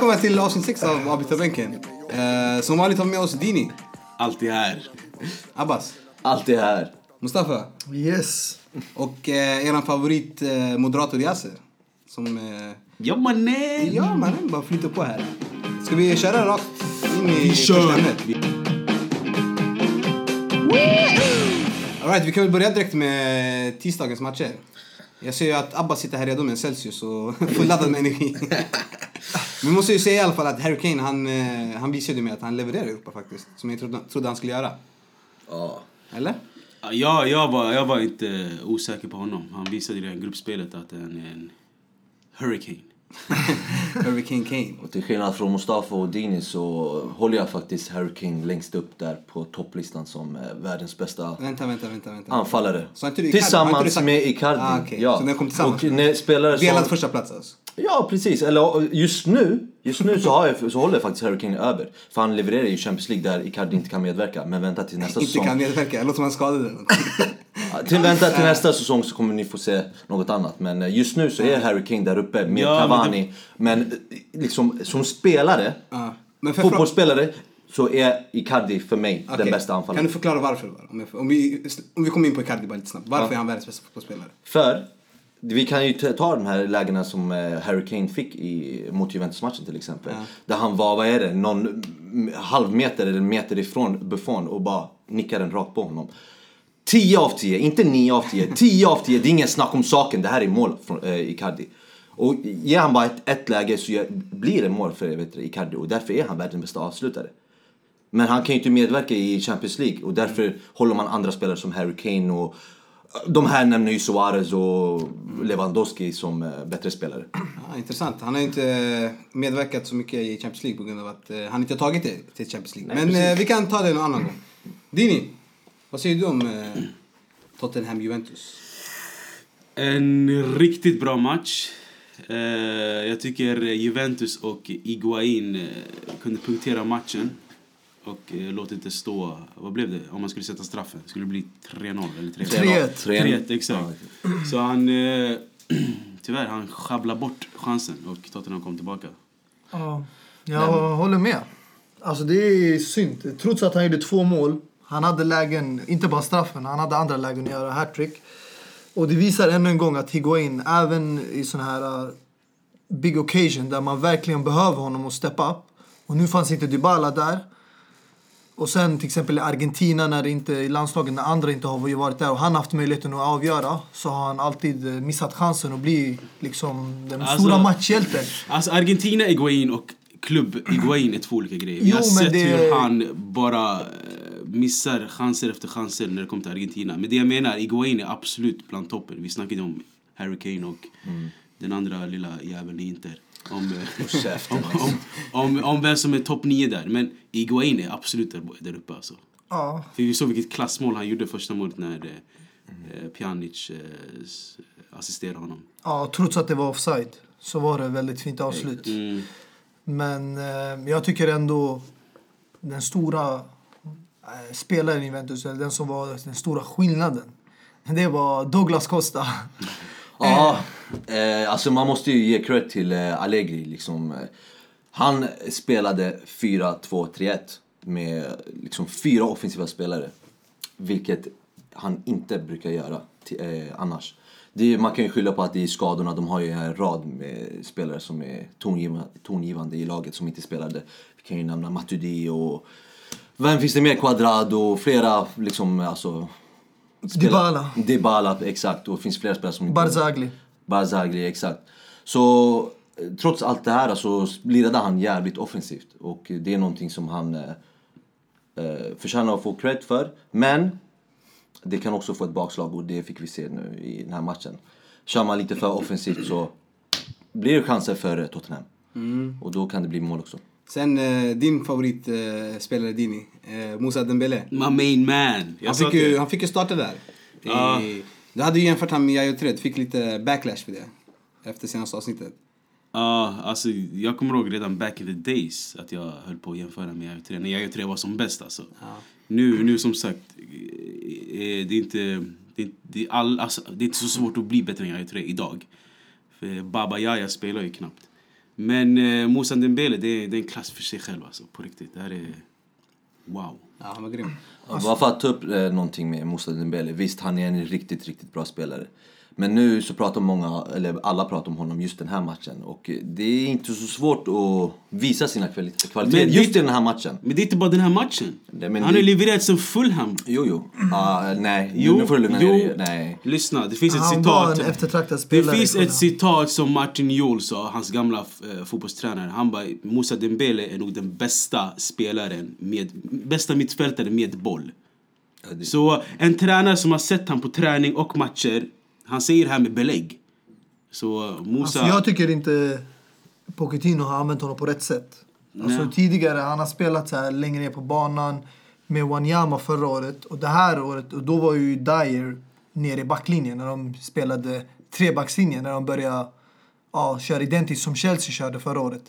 välkomna till avsnitt 6 av Avbytarbänken. Eh, som vanligt har vi med oss Dini, Alltid här. Abbas, Alltid här. Mustafa Yes. och eh, er favorit eh, moderator Yasser. Som, eh, Ja mannen! ja mannen, bara flyter på här. Ska vi köra rakt in i Vi första kör. ämnet? Alright, vi kan väl börja direkt med tisdagens matcher. Jag ser ju att Abbas sitter här redo med en Celsius och fulladdad med energi. Men vi måste ju säga i alla fall att Harry Kane, han, eh, han visade ju med att han levererar i Europa faktiskt. Som jag trodde, trodde han skulle göra. Ja. Eller? Ja, jag, var, jag var inte osäker på honom. Han visade i det här gruppspelet att han är en hurricane. Harry Kane. Och till skillnad från Mustafa och Dini så håller jag faktiskt Harry Kane längst upp där på topplistan som eh, världens bästa Vänta, vänta, vänta. vänta. anfallare. Inte inte Tillsammans sagt- med Icardi. Ah, okej. ja. Så den kom tillsammans? Och när spelare Delad som... första plats alltså? Ja, precis. Eller just nu, just nu så, har jag, så håller jag faktiskt Harry Kane över. För han levererar ju Champions League där Icardi inte kan medverka. Men vänta till nästa Inte säsong. kan medverka. Låter som han skadad eller Till, vänta till nästa säsong så kommer ni få se något annat. Men eh, just nu så är Harry Kane där uppe med Ja, men Cavani. Men, eh, liksom som spelare, Ja. Men fotbollsspelare, så är Icardi för mig den Okej. bästa Kan anfallaren. du förklara varför? Om, jag, om, vi, om vi kommer in på Icardi bara lite snabbt. Varför Ja. är han världens bästa fotbollsspelare? För vi kan ju ta- de här lägena som eh, Harry Kane fick i, mot Juventus-matchen till exempel. Ja. Där han var, vad är det, någon halvmeter eller meter ifrån Buffon och bara nickade den rakt på honom. 10 av 10, inte 9 av 10. 10 av 10, det är ingen snack om saken. Det här är mål från eh, Icardi. Och ger han bara ett, ett läge så blir det mål för vet du, Icardi och därför är han världens bästa avslutare. Men han kan ju inte medverka i Champions League och därför håller man andra spelare som Harry Kane och de här nämner ju Suarez och Lewandowski som eh, bättre spelare. Ja, intressant. Han har ju inte medverkat så mycket i Champions League på grund av att eh, han inte har tagit det till Champions League. Men eh, vi kan ta det någon annan gång. Dini, vad säger du om eh, Tottenham-Juventus? En riktigt bra match. Eh, jag tycker Juventus och Iguain eh, kunde punktera matchen. Och eh, låt inte stå... Vad blev det? Om man skulle sätta straffen? Skulle det bli 3-0 eller 3-1? 3-1. 3-1, exakt. Så han... Eh, tyvärr, han sjabblar bort chansen och Tottenham kom tillbaka. Ja, jag håller med. Alltså det är synd. Trots att han gjorde två mål. Han hade lägen, inte bara straffen, han hade andra lägen att göra hattrick. Och det visar ännu en gång att Higuain, även i sån här uh, big occasion där man verkligen behöver honom att steppa upp. Och nu fanns inte Dybala där. Och sen till exempel i Argentina när inte, i landslagen när andra inte har varit där och han haft möjligheten att avgöra så har han alltid eh, missat chansen att bli liksom den Alltså- stora matchhjälten. Alltså Argentina Iguain och klubb Iguain är två olika grejer. Jo, har men sett det- hur han bara eh, missar chanser efter chanser när det kommer till Argentina. Men det jag menar, Iguain är absolut bland toppen. Vi snackade om Harry Kane och den andra lilla jäveln i Inter. Om, eh, om, om, om, om vem som är topp nio där. Men Iguain är absolut där, där uppe alltså. Ja, För vi såg vilket klassmål han gjorde första målet när eh, eh, Pjanic eh, assisterade honom. Ja, trots att det var offside så var det väldigt fint avslut. Mm. Men eh, jag tycker ändå den stora eh, spelaren i Juventus, eller den som var den stora skillnaden, det var Douglas Costa. Ja, eh, alltså man måste ju ge cred till eh, Allegri. Liksom. Eh, Han spelade 4-2-3-1 med liksom fyra offensiva spelare. Vilket han inte brukar göra till, eh, annars. Är- man kan ju skylla på att det är skadorna. De har ju en rad med spelare som är tongivande, tongivande i laget som inte spelade. Vi kan ju nämna Matuidi och... Vem finns det mer? Quadrado och flera liksom alltså... Dybala. Dybala, exakt. Och det finns flera spelare som inte... Barzagli. Barzagli, exakt. Så eh, trots allt det här så lirade han jävligt offensivt. Och det är någonting som han eh, eh, förtjänar att få cred för. Men det kan också få ett bakslag och det fick vi se nu i den här matchen. Kör man lite för offensivt så blir det chanser för eh, Tottenham. Och då kan det bli mål också. Sen eh, din favoritspelare eh, Dini, eh, Moussa Dembélé. My main man. Jag Han fick, ju, han fick ju starta där. Ja. I, du hade ju jämfört honom med Yahya Touré, du fick lite backlash för det. Efter senaste avsnittet. Ja, alltså jag kommer ihåg redan back in the days att jag höll på att jämföra med Yahya Touré, när Yahya Touré var som bäst alltså. Nu, nu som sagt, eh, det är inte, det är, det är, all, alltså, det är inte så svårt att bli bättre än Yahya Touré idag. För Baba Yahya spelar ju knappt. Men eh, Moussa Dembele, det är, det är en klass för sig själv alltså. På riktigt. Det här är... Wow. Ja, han var grym. Ja, Bara för att ta upp eh, någonting med Moussa Dembele. Visst, han är en riktigt, riktigt bra spelare. Men nu så pratar många, eller alla pratar om honom just den här matchen. Och det är inte så svårt att visa sina kvali- kvaliteter Men just det- i den här matchen. Men det är inte bara den här matchen. Men han det- har levererat sen Fulham. Jo, jo. Ah, nej, Jo, nu får du lugna ner dig. Nej. Lyssna, det finns ett Han var citat. en eftertraktad Det finns ett citat som Martin Jol sa, hans gamla eh, fotbollstränare. Han bara, Moussa Dembele är nog den bästa spelaren, med, bästa mittfältaren med boll. Ja, det- Så en tränare som har sett han på träning och matcher, han säger det här med belägg. Så Moussa... Alltså jag tycker inte Pochettino har använt honom på rätt sätt. Alltså Nej. tidigare, han har spelat så här längre ner på banan med Wanyama förra året. Och det här året, och då var ju Dyer nere i backlinjen när de spelade trebackslinjen. När de började ja, köra identiskt som Chelsea körde förra året.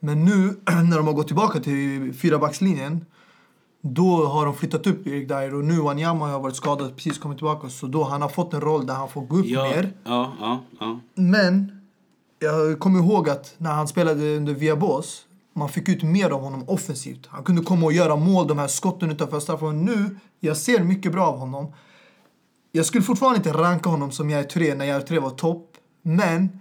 Men nu när de har gått tillbaka till fyrabackslinjen då har de flyttat upp Erik Dyer och nu Wanyama har varit skadad precis kommit tillbaka. Så då han har fått en roll där han får gå upp ja, mer. ja, ja, ja. Men jag kommer ihåg att när han spelade under Viabos man fick ut mer av honom offensivt. Han kunde komma och göra mål, de här skotten utanför straffområdet. Nu, jag ser mycket bra av honom. Jag skulle fortfarande inte ranka honom som jag är tre när jag är tre var topp. Men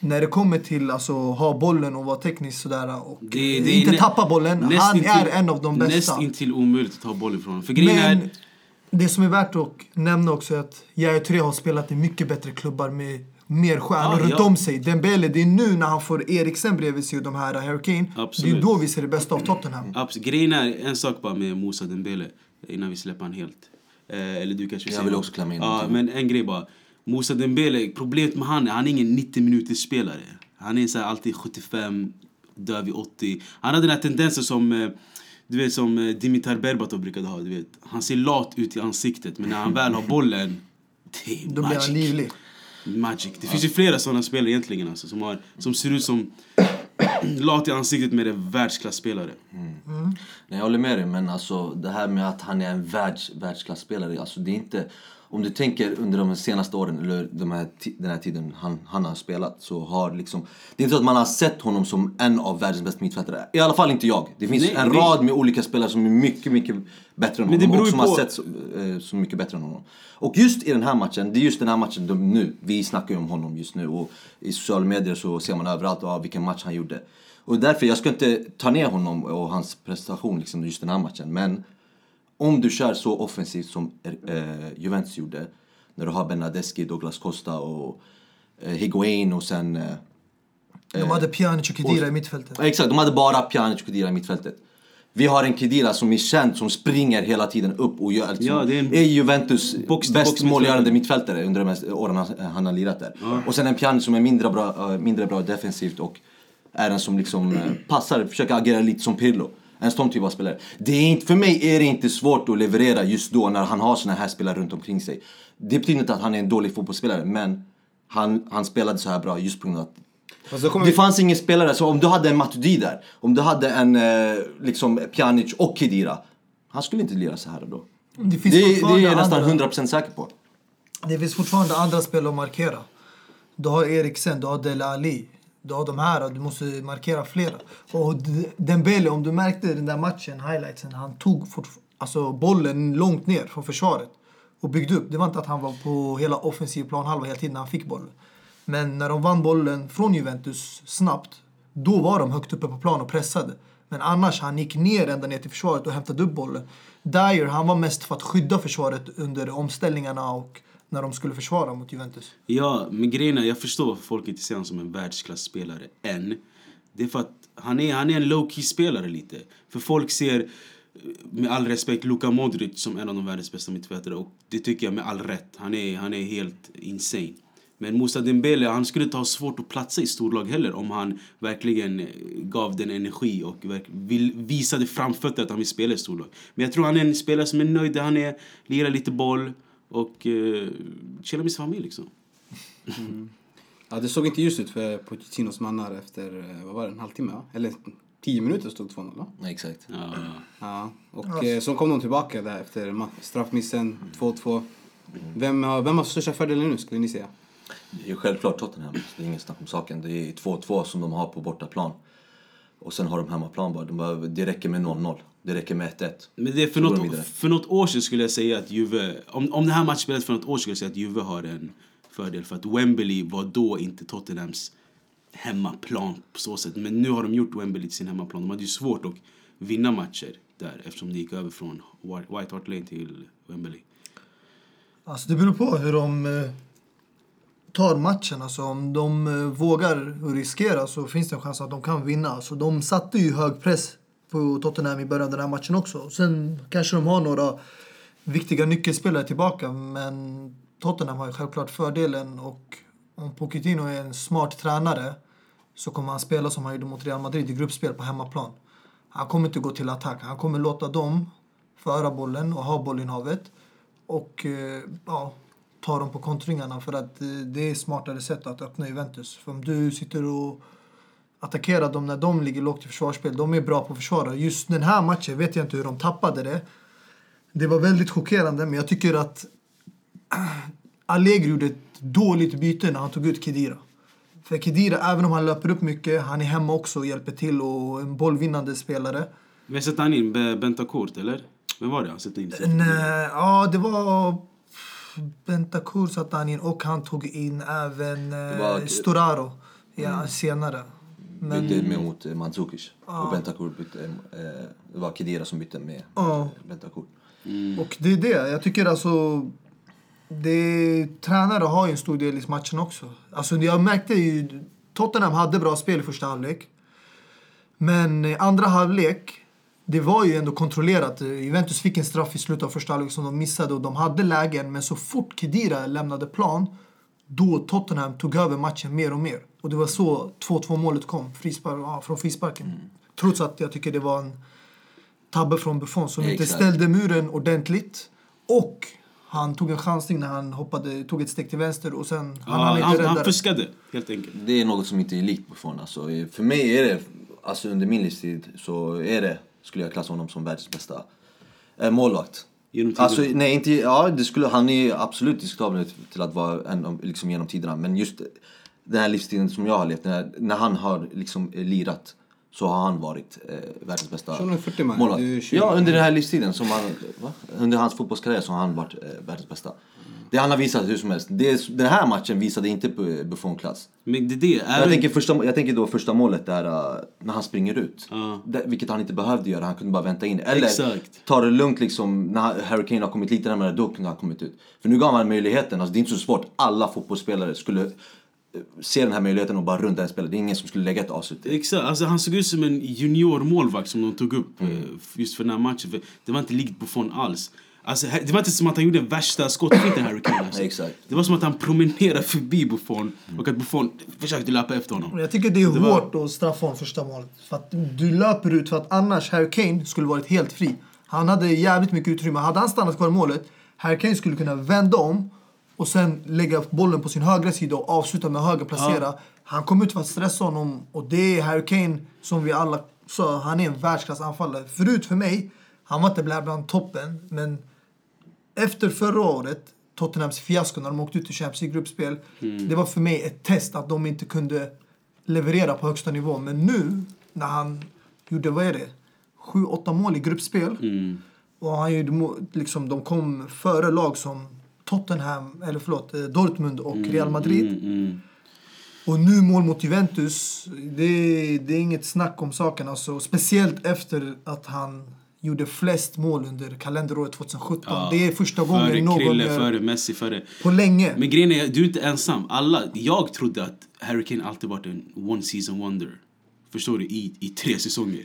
när det kommer till alltså ha bollen och vara tekniskt sådär och Det- det är inte tappa bollen. Han nästintill- är en av de bästa. Nästintill omöjligt att ta bollen ifrån honom. För grejen är... Men det som är värt att nämna också är att Yahya Touré har spelat i mycket bättre klubbar med mer stjärnor Ja, runt ja. om sig. Dembele, det är nu när han får Eriksen bredvid sig och de här Harry Kane. Det Absolut. är då vi ser det bästa av Tottenham. Abs- grejen är, en sak bara med Moussa Dembele, innan vi släpper han helt. Eh, eller du kanske Jag vill också klämma in Ja, men en grej bara. Moussa Dembele, problemet med han är han är ingen 90 minuters spelare. Han är så här alltid 75, dör vid 80. Han har den här tendensen som eh, du vet som eh, Dimitar Berbatov brukade ha. Du vet. Han ser lat ut i ansiktet men när han väl har bollen, det är Då blir magic. han livlig. Magic. Det finns ju flera sådana spelare egentligen alltså, som, har, som ser ut som lat i ansiktet med en världsklasspelare. Nej, jag håller med dig, men alltså det här med att han är en världs, världsklasspelare, alltså det är inte... Om du tänker under de senaste åren, eller de här, den här tiden han, han har spelat, så har liksom... Det är inte så att man har sett honom som en av världens bästa mittfältare. I alla fall inte jag. Det finns Nej, en det- rad med olika spelare som är mycket, mycket bättre än honom och som på- har sett så, eh, så mycket bättre än honom. Och just i den här matchen, det är just den här matchen de, nu, vi snackar ju om honom just nu och i sociala medier så ser man överallt ah, vilken match han gjorde. Och därför, jag ska inte ta ner honom och hans prestation liksom just den här matchen, men om du kör så offensivt som eh, Juventus gjorde, när du har Bernadeschi, Douglas Costa och eh, Higuain och sen... Eh, De hade Pjanic och Khedira i mittfältet. Ja, Exakt, de hade bara Pjanic och Khedira i mittfältet. Vi har en Khedira som är känd, som springer hela tiden upp och gör, liksom, Ja, det är en- är Juventus Box bäst box målgörande mittfältare under de här åren han- har lirat där. Och sen en Pjanic som är mindre bra, eh, mindre bra defensivt och är en som liksom eh, passar, försöker agera lite som Pirlo. En sån typ av spelare. Det är inte, för mig är det inte svårt att leverera just då när han har såna här spelare runt omkring sig. Det betyder inte att han är en dålig fotbollsspelare, men han, han spelade så här bra just på grund av att kommer det vi- fanns ingen spelare, så om du hade en Matuidi där, om du hade en eh, liksom Pjanic och Khedira, han skulle inte lira så här då. Det Det, det är jag nästan andra- 100% säker på. Det finns fortfarande andra spel att markera. Du har Eriksen, du har Dele Ali. Du har de här, du måste markera flera. Och Dembele, om du märkte den där matchen, highlightsen, han tog alltså bollen långt ner från försvaret och byggde upp. Det var inte att han var på hela offensiv planhalva hela tiden när han fick bollen. Men när de vann bollen från Juventus snabbt, då var de högt uppe på plan och pressade. Men annars, han gick ner ända ner till försvaret och hämtade upp bollen. Dyer, han var mest för att skydda försvaret under omställningarna och när de skulle försvara mot Juventus. Ja, men grejen är, jag förstår varför folk inte ser honom som en världsklasspelare än. Det är för att han är, han är en low-key spelare lite. För folk ser, med all respekt, Luka Modric som en av de världens bästa mittfältare. Och det tycker jag med all rätt. Han är, han är helt insane. Men Moussa Dembele, han skulle inte ha svårt att platsa i storlag heller om han verkligen gav den energi och vill, visade framfötter att han vill spela i storlag. Men jag tror han är en spelare som är nöjd där han är, lirar lite boll och uh, chillar med sin familj liksom. Ja, det såg inte ljust ut för Pochettinos mannar efter, eh, vad var det, en halvtimme va? Eller tio minuter stod 2-0 va? Nej, exakt. Ja, ja. Ja, och eh, så kom de tillbaka där efter straffmissen, 2-2. Vem, har- vem har största fördelen nu skulle ni säga? Det är ju självklart Tottenham, det är ingen snack om saken. Det är 2-2 som de har på bortaplan. Och sen har de hemmaplan bara. De behöver, det räcker med 0-0. Det räcker med 1-1. Men det är för, de något, för något år sedan skulle jag säga att Juve... Om, om det här matchen spelades för något år sedan skulle jag säga att Juve har en fördel. För att Wembley var då inte Tottenhams hemmaplan på så sätt. Men nu har de gjort Wembley till sin hemmaplan. De hade ju svårt att vinna matcher där eftersom det gick över från White Hart Lane till Wembley. Alltså det beror på hur de eh, tar matchen. Alltså om de eh, vågar riskera så finns det en chans att de kan vinna. Alltså de satte ju hög press på Tottenham i början av den här matchen också. Sen kanske de har några viktiga nyckelspelare tillbaka. Men Tottenham har ju självklart fördelen. Och om Pochettino är en smart tränare så kommer han spela som han gjorde mot Real Madrid i gruppspel på hemmaplan. Han kommer inte gå till attack. Han kommer låta dem föra bollen och ha bollinnehavet. Och eh, ja, ta dem på kontringarna för att eh, det är smartare sätt att öppna Juventus. För om du sitter och attackerar dem när de ligger lågt i försvarsspel, de är bra på att försvara. Just den här matchen vet jag inte hur de tappade det. Det var väldigt chockerande, men jag tycker att Allegri gjorde ett dåligt byte när han tog ut Kedira. För Kedira, även om han löper upp mycket, han är hemma också och hjälper till och en bollvinnande spelare. Vem satte han in? Be- Bentancur, eller? Vem var det han satte in? Nej, ja, det var Bentancur satte han in och han tog in även eh, var- Storaro ja, senare. Men, Bytte med mot eh, Mandzukic. Och Bentancur bytte... Eh, det var Kedira som bytte med Ja. eh, Bentancur. Och det är det. Jag tycker alltså... Det, tränare har ju en stor del i matchen också. Alltså jag märkte ju... Tottenham hade bra spel i första halvlek. Men i andra halvlek, det var ju ändå kontrollerat. Juventus fick en straff i slutet av första halvlek som de missade och de hade lägen. Men så fort Kedira lämnade plan, då Tottenham tog över matchen mer och mer. Och det var så 2-2 målet kom, frispark, ja, från frisparken. Trots att jag tycker det var en tabbe från Buffon som inte Exakt. ställde muren ordentligt. Och han tog en chansning när han hoppade, tog ett steg till vänster och sen han Ja, inte han, han det. fuskade, helt enkelt. Det är något som inte är likt Buffon. Alltså, för mig är det, alltså under min livstid, så är det, skulle jag klassa honom som världens bästa eh, målvakt. Alltså, nej, inte, ja, det skulle, han är absolut diskutabel till att vara en, av- liksom, genom tiderna. Men just den här livstiden som jag har levt, när, när han har liksom, eh, lirat så har han varit eh, världens bästa Så han är 40 man, målvakt. du är 20. Ja, under den här livstiden, som han, va? under hans fotbollskarriär så har han varit eh, världens bästa. Det han har visat hur som helst. Det, den här matchen visade inte på Buffon-klass. Men det är det. Jag Även, tänker, första, jag tänker då första målet där uh, när han springer ut. Ja. Det, vilket han inte behövde göra, han kunde bara vänta in. Eller Exakt. ta det lugnt liksom, när Harry Kane har kommit lite närmare, då kunde han kommit ut. För nu gav han möjligheten, alltså det är inte så svårt. Alla fotbollsspelare skulle eh, se den här möjligheten och bara runda en spelare. Det är ingen som skulle lägga ett avslut. Exakt, alltså han såg ut som en juniormålvakt som de tog upp eh, just för den här matchen. För det var inte likt Buffon alls. Alltså, det var inte som att han gjorde värsta skottfinten Harry Kane. Alltså. Exakt. Det var som att han promenerade förbi Buffon och att Buffon försökte löpa efter honom. Jag tycker det är Det var- hårt att straffa honom första målet. För att du löper ut för att annars Harry Kane skulle varit helt fri. Han hade jävligt mycket utrymme. Hade han stannat kvar i målet, Harry Kane skulle kunna vända om och sen lägga bollen på sin högra sida och avsluta med höger placera. Han kom ut för att stressa honom och det är Harry Kane som vi alla sa, han är en världsklass anfallare. Förut för mig, han var inte bland toppen, men efter förra året, Tottenhams fiasko när de åkte ut i Champions League-gruppspel. Det var för mig ett test att de inte kunde leverera på högsta nivå. Men nu, när han gjorde, vad är det? Sju, åtta mål i gruppspel. Och han gjorde, liksom, de kom före lag som Tottenham, eller förlåt, eh, Dortmund och Real Madrid. Mm. Och nu mål mot Juventus, det, det är inget snack om saken. Alltså, speciellt efter att han gjorde flest mål under kalenderåret 2017. Ja. Det är första Före gången någon Krille, gör före Messi, före... på länge. Men grejen är, du är inte ensam. Alla, jag trodde att Harry Kane alltid varit en one season wonder. Förstår du? I, i tre säsonger.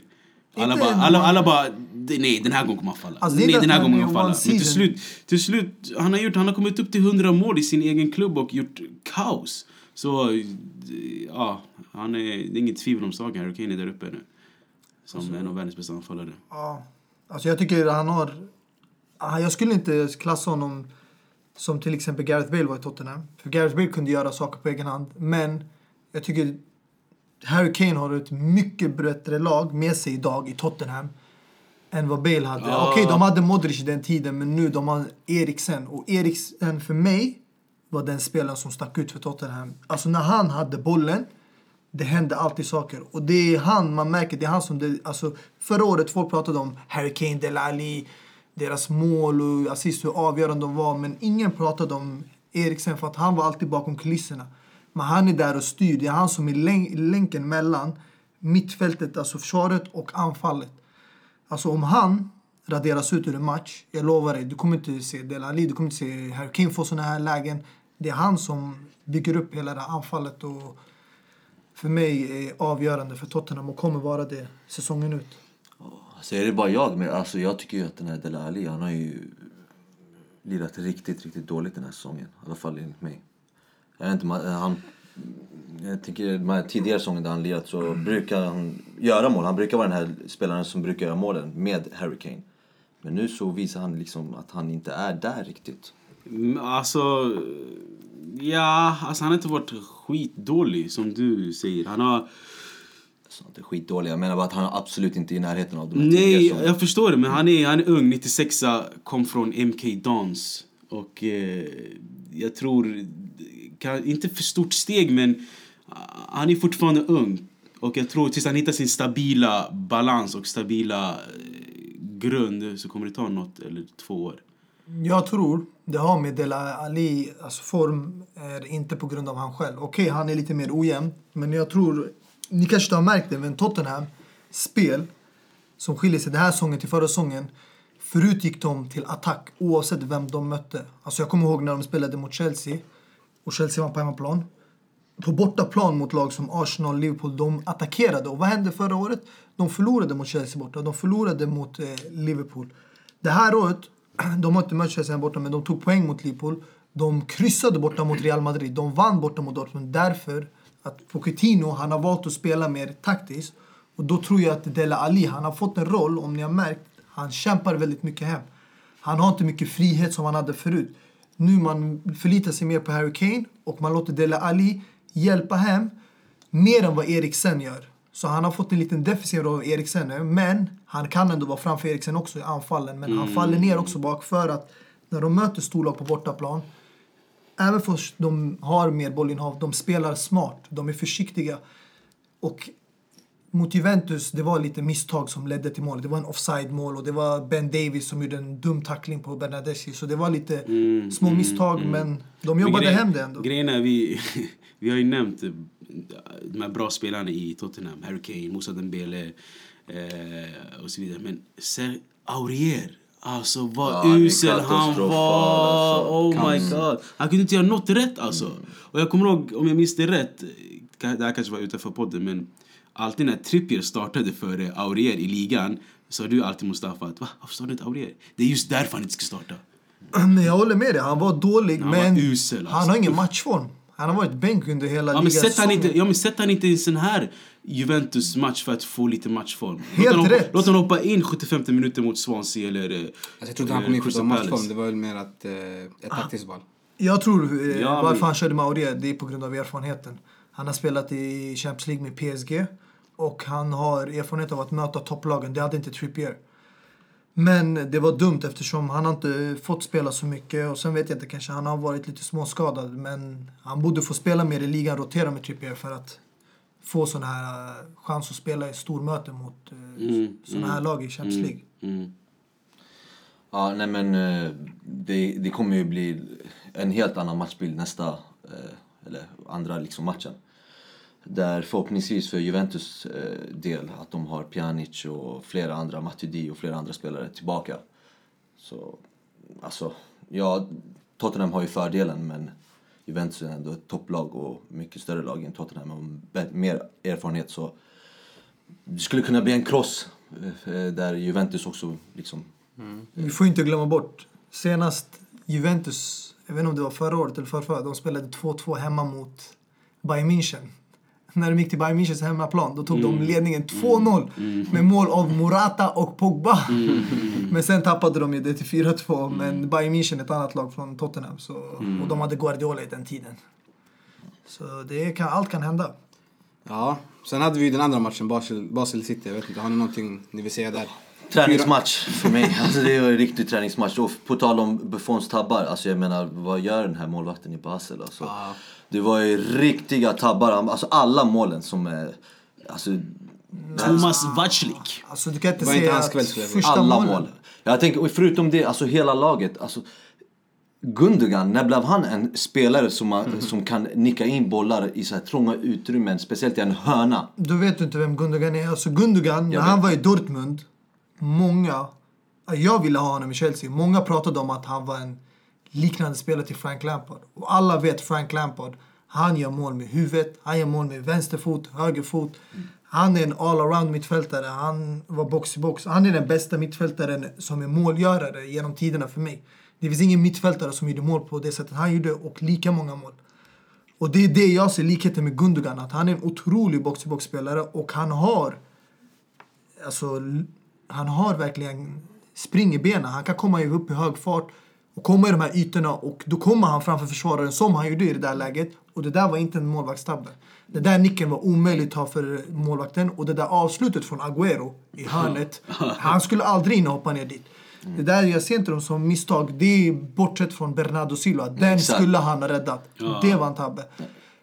Alla bara, alla, alla bara, "Det- nej den här gången kommer han falla. Alltså, nej den här gången kommer han falla. Men till slut, till slut han, har gjort, han har kommit upp till 100 mål i sin egen klubb och gjort kaos. Så, ja, han är, det är inget tvivel om saken. Harry Kane är där uppe nu. Som Alltså- en av världens bästa anfallare. Ja. Alltså jag tycker han har... Ah, Jag skulle inte klassa honom som till exempel Gareth Bale var i Tottenham. För Gareth Bale kunde göra saker på egen hand. Men jag tycker Harry Kane har ett mycket bättre lag med sig idag i Tottenham än vad Bale hade. Ja. Okej, de hade Modric i den tiden, men nu de har Eriksen. Och Eriksen för mig var den spelaren som stack ut för Tottenham. Alltså när han hade bollen, det hände alltid saker. Och det är han, man märker, det är han som... Det, alltså, förra året folk pratade om Harry Kane, Dele Alli, deras mål och assist, hur avgörande de var. Men ingen pratade om Eriksen för att han var alltid bakom kulisserna. Men han är där och styr. Det är han som är länken mellan mittfältet, alltså försvaret och anfallet. Alltså om han raderas ut ur en match, jag lovar dig, du kommer inte se Delali, du kommer inte se Harry Kane få såna här lägen. Det är han som bygger upp hela det här anfallet och för mig är avgörande för Tottenham och kommer vara det säsongen ut. Alltså är det bara jag, men alltså jag tycker ju att den här Delali, han har ju lirat riktigt, riktigt dåligt den här säsongen. I alla fall enligt mig. Jag vet inte, man- han... Jag tänker de här tidigare säsongen där han lirat så brukar han göra mål. Han brukar vara den här spelaren som brukar göra målen med Harry Kane. Men nu så visar han liksom att han inte är där riktigt. Mm, Alltså... Ja, alltså han har inte varit skitdålig som du säger. Han har... Så det är skitdålig. Jag menar bara att han är absolut inte i närheten av de här Nej, säsongerna. jag förstår det. Men han är, han är ung. 96 kom från MK Dons. Och eh, jag tror... Inte för stort steg, men ah, han är fortfarande ung. Och jag tror tills han hittar sin stabila balans och stabila eh, grund så kommer det ta något eller två år. Jag tror det har med Dela Ali, alltså form är inte på grund av han själv. Okej, okay, han är lite mer ojämn, men jag tror, ni kanske inte har märkt det, men Tottenham spel som skiljer sig den här säsongen till förra säsongen. Förut gick de till attack oavsett vem de mötte. Alltså jag kommer ihåg när de spelade mot Chelsea och Chelsea vann på hemmaplan. På bortaplan mot lag som Arsenal, och Liverpool, de attackerade. Och vad hände förra året? De förlorade mot Chelsea borta, de förlorade mot eh, Liverpool. Det här året, de har inte mött Chelsea borta, men de tog poäng mot Liverpool. De kryssade borta mot Real Madrid, de vann borta mot Dortmund. Därför att Pochettino, han har valt att spela mer taktiskt. Och då tror jag att Dela Ali, han har fått en roll, om ni har märkt, han kämpar väldigt mycket hem. Han har inte mycket frihet som han hade förut. Nu man förlitar sig mer på Harry Kane och man låter Dele Alli hjälpa hem mer än vad Eriksen gör. Så han har fått en liten defensiv roll av Eriksen nu, men han kan ändå vara framför Eriksen också i anfallen. Men han faller ner också bak för att när de möter storlag på bortaplan, även fast de har mer bollinnehav, de spelar smart, de är försiktiga. Och mot Juventus, det var lite misstag som ledde till mål. Det var en offside-mål och det var Ben Davis som gjorde en dum tackling på Bernadeschi. Så det var lite små misstag, men de jobbade Men grej- hem det ändå. Grejen är, vi, vi har ju nämnt eh, de här bra spelarna i Tottenham. Harry Kane, Moussa Dembele eh, och så vidare. Men Ser Aurier, alltså vad Ja, usel han var. alltså. Oh my god. Han kunde inte göra något rätt alltså. Och jag kommer ihåg, om jag minns det rätt, det här kanske var utanför podden, men alltid när Trippier startade för Aurier i ligan sa du alltid Mustafa att va, varför startar inte Aurier? Det är just därför han inte ska starta. Men jag håller med dig, han var dålig, Han var men usel, alltså. han har ingen matchform. Han har varit bänk under hela Ja men, sätt han inte, ja men sätt han inte i en sån här Juventus-match för att få lite matchform. Helt låt, rätt. låt honom hoppa in 75 minuter mot Swansea eller... eh, Alltså, jag tror inte han kom in för matchform. Det var väl mer att, eh, ett taktiskt val. Jag tror eh, Ja, varför men- han körde med Aurier, det är på grund av erfarenheten. Han har spelat i Champions League med PSG och han har erfarenhet av att möta topplagen. Det hade inte Trippier. Men det var dumt eftersom han har inte fått spela så mycket och sen vet jag inte, kanske han har varit lite småskadad men han borde få spela mer i ligan, rotera med Trippier för att få sån här eh, chans att spela i stormöten mot uh, Mm, såna här lag i Champions League. Mm. Ja, nej men eh, det, det kommer ju bli en helt annan matchbild nästa, eh, eller andra liksom matchen. Där förhoppningsvis för Juventus eh, del att de har Pjanic och flera andra, Matuidi och flera andra spelare tillbaka. Så, alltså, ja, Tottenham har ju fördelen men Juventus är ändå ett topplag och mycket större lag än Tottenham och mer erfarenhet så det skulle kunna bli en kross eh, eh, där Juventus också liksom mm. Vi får inte glömma bort, senast Juventus, jag vet inte om det var förra året eller förra, de spelade 2-2 hemma mot Bayern München. När de gick till Bayern Münchens hemmaplan, då tog de ledningen 2-0 med mål av Morata och Pogba. Men sen tappade de ju det till 4-2, men Bayern München är ett annat lag från Tottenham. Så, Och de hade Guardiola i den tiden. Så det kan, allt kan hända. Ja, sen hade vi ju den andra matchen, Basel, Basel City. Jag vet inte, har ni någonting ni vill säga där? Träningsmatch för mig. Alltså det var en riktig träningsmatch. Och på tal om Buffons tabbar, alltså jag menar vad gör den här målvakten i Basel? Alltså, Ja. Det var ju riktiga tabbar. Alltså alla målen som är... Alltså, Thomas Vaclik. Alltså du kan inte Var inte säga att första alla målen... mål. Jag tänker, och förutom det, alltså hela laget. Alltså, Gundogan, när blev han en spelare som, man, som kan nicka in bollar i så här trånga utrymmen, speciellt i en hörna? Då vet du inte vem Gundogan är. Alltså Gundogan, när han var i Dortmund, många, jag ville ha honom i Chelsea, många pratade om att han var en liknande spelare till Frank Lampard. Och alla vet Frank Lampard, han gör mål med huvudet, han gör mål med vänsterfot, högerfot. Han är en all-around mittfältare, han var box i box. Han är den bästa mittfältaren som är målgörare genom tiderna för mig. Det finns ingen mittfältare som gjorde mål på det sättet han gjorde och lika många mål. Och det är det jag ser likheten med Gundogan. Att han är en otrolig box-i-box-spelare och han har... Alltså, han har verkligen spring i benen. Han kan komma upp i hög fart och komma i de här ytorna och då kommer han framför försvararen som han gjorde i det där läget. Och det där var inte en målvaktstabbe. Det där nicken var omöjligt att ta för målvakten och det där avslutet från Agüero i hörnet. Han skulle aldrig in och hoppa ner dit. Det där jag ser inte dem som misstag. Det är bortsett från Bernardo Silva. Den skulle han ha räddat. Det var en tabbe.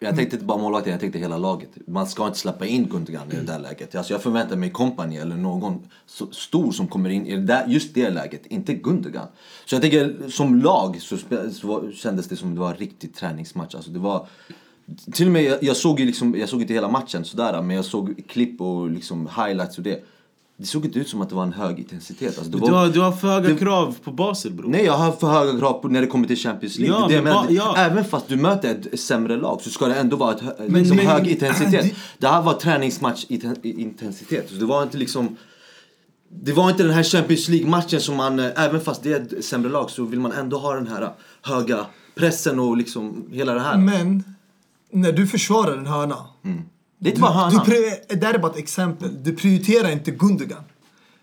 Jag tänkte inte bara målvakten, jag tänkte hela laget. Man ska inte släppa in Gundogan i det där läget. Alltså jag förväntar mig kompani eller någon stor som kommer in i det där, just det läget, inte Gundogan. Så jag tänker, som lag så, så kändes det som det var en riktig träningsmatch. Alltså det var... Till och med, jag, jag såg ju liksom, jag såg inte hela matchen sådär, men jag såg klipp och liksom highlights och det. Det såg inte ut som att det var en hög intensitet. Alltså det Du var, har, du har för höga det- krav på Basel bror. Nej, jag har för höga krav på när det kommer till Champions League. Ja, det men ba- ja. Även fast du möter ett sämre lag så ska det ändå vara ett, Men- liksom men- hög intensitet. det- Det här var träningsmatch iten- intensitet. Så det var inte liksom... Det var inte den här Champions League-matchen som man, eh, även fast det är ett sämre lag, så vill man ändå ha den här höga pressen och liksom hela det här. Men när du försvarar en hörna. Det är inte bara Du, hörnan. pri- det där är bara ett exempel. Du prioriterar inte Gundogan.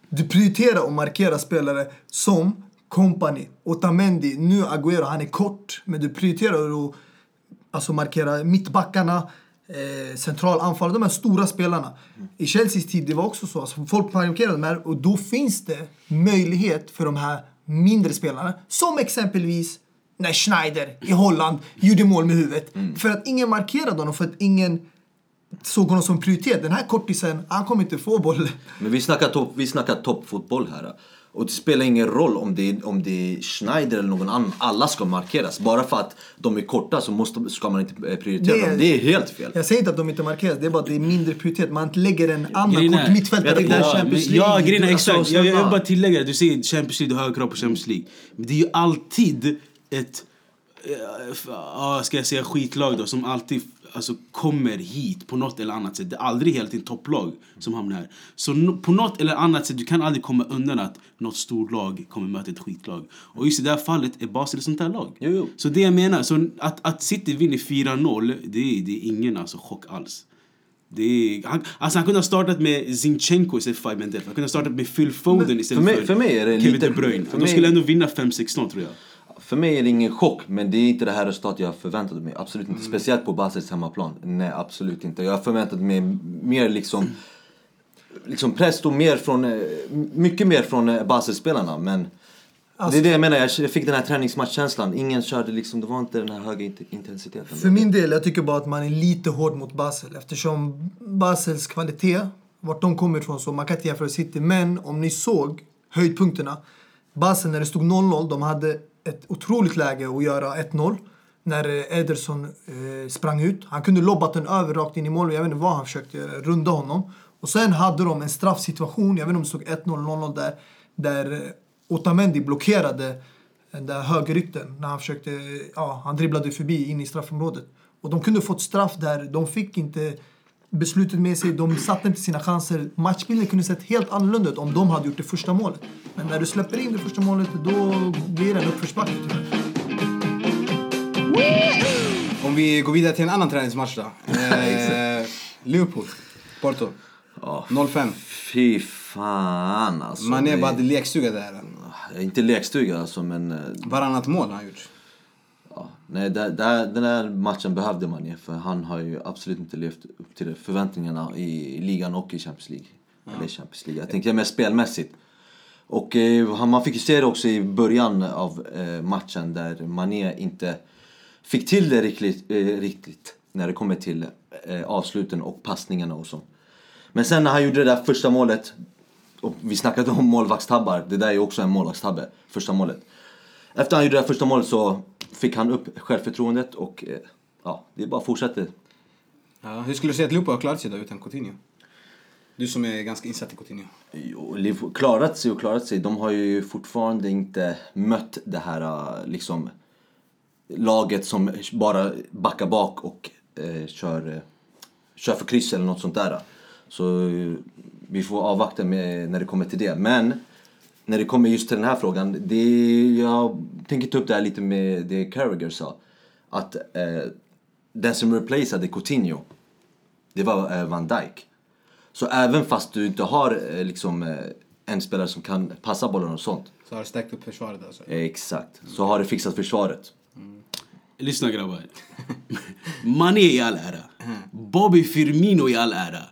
Du prioriterar att markera spelare som Company, Otamendi, nu Agüero. Han är kort, men du prioriterar att alltså markera mittbackarna, eh, centralanfallare, de här stora spelarna. I Chelseas tid det var också så. Alltså, folk markerade de här och då finns det möjlighet för de här mindre spelarna, som exempelvis när Schneider i Holland gjorde mål med huvudet. För att ingen markerade honom, för att ingen såg honom som prioritet. Den här kortisen, han kommer inte få bollen. Men vi snackar, topp, vi snackar toppfotboll här. Och det spelar ingen roll om det, är, om det är Schneider eller någon annan. Alla ska markeras. Bara för att de är korta så måste, ska man inte eh, prioritera Det är- dem. Det är helt fel. Jag säger inte att de inte markeras, det är bara att det är mindre prioritet. Man lägger en annan är- kort mittfältare Jag tänkte- Ja, Champions ja League, grejen är alltså, exakt. Jag, jag vill bara tillägga, du säger Champions League, du har krav på Champions League. Men det är ju alltid ett, ja, ska jag säga skitlag då, som alltid alltså, kommer hit på något eller annat sätt. Det är aldrig helt en topplag som hamnar här. Så no, på något eller annat sätt, du kan aldrig komma undan att något stort lag kommer möta ett skitlag. Och just i det här fallet är Basel ett sånt här lag. Jo, jo. Så det jag menar, så att, att City vinner 4-0, det det är ingen alltså, chock alls. Det är, han, alltså han kunde ha startat med Zinchenko istället för Five. Han kunde ha startat med Phil Foden istället mig- för, för mig är det Kevin lite- De Bruyne. för De mig- skulle ändå vinna 5-6-0 tror jag. För mig är det ingen chock, men det är inte det här resultatet jag förväntade mig. Absolut inte. Speciellt på Basels hemmaplan. Nej, absolut inte. Jag förväntade mig mer liksom... Liksom press och mer från... eh, Mycket mer från eh, Basel-spelarna, men... det är det jag menar, jag fick den här träningsmatchkänslan. Ingen körde liksom, det var inte den här höga int- intensiteten. För min del, jag tycker bara att man är lite hård mot Basel eftersom Basels kvalitet, vart de kommer ifrån, så man kan inte jämföra City. Men om ni såg höjdpunkterna. Basel när det stod 0-0, de hade ett otroligt läge att göra 1-0. När eh, Ederson eh, sprang ut. Han kunde lobbat den över rakt in i mål. Jag vet inte vad han försökte göra, runda honom. Och sen hade de en straffsituation, jag vet inte om det stod 1-0 0-0 där. Där eh, Otamendi blockerade den där högerytten när han försökte, eh, ja, han dribblade förbi in i straffområdet. Och de kunde fått straff där, de fick inte beslutet med sig, de satte inte sina chanser. Matchbilden kunde sett helt annorlunda ut om de hade gjort det första målet. Men när du släpper in det första målet, då blir det en uppförsbacke tyvärr. Om vi går vidare till en annan träningsmatch då. Eh, Liverpool, Porto. Ja, 0-5. fy fan alltså. Mané bara hade lekstuga där. Inte lekstuga alltså, men... eh, Varannat mål har han gjort. Ja, nej, där, där, den här matchen behövde man ju för han har ju absolut inte levt upp till förväntningarna i ligan och i Champions League. Eller Champions League. Jag tänker mer spelmässigt. Och eh, man fick ju se det också i början av eh, matchen där Mané inte fick till det riktigt, eh, riktigt när det kommer till eh, avsluten och passningarna och så. Men sen när han gjorde det där första målet, och vi snackade om målvaktstabbar, det där är ju också en målvaktstabbe, första målet. Efter han gjorde det där första målet så fick han upp självförtroendet och eh, ja, det bara fortsatte. Ja, hur skulle du säga att Liverpool har klarat sig då utan Coutinho? Du som är ganska insatt i Coutinho. Jo, Liverpool klarat sig och klarat sig. De har ju fortfarande inte mött det här eh, liksom laget som bara backar bak och eh, kör, eh, kör för kryss eller något sånt där. Så eh, vi får avvakta med, när det kommer till det. Men när det kommer just till den här frågan, det, jag tänker ta upp det här lite med det Carragher sa. Att eh, den som replaceade Coutinho, det var eh, Van Dijk. Så även fast du inte har eh, liksom, eh, en spelare som kan passa bollen och sånt. Så har du stärkt upp försvaret alltså. Exakt. Så har du fixat försvaret. Lyssna grabbar. Mané i all ära. Bobby Firmino i all ära.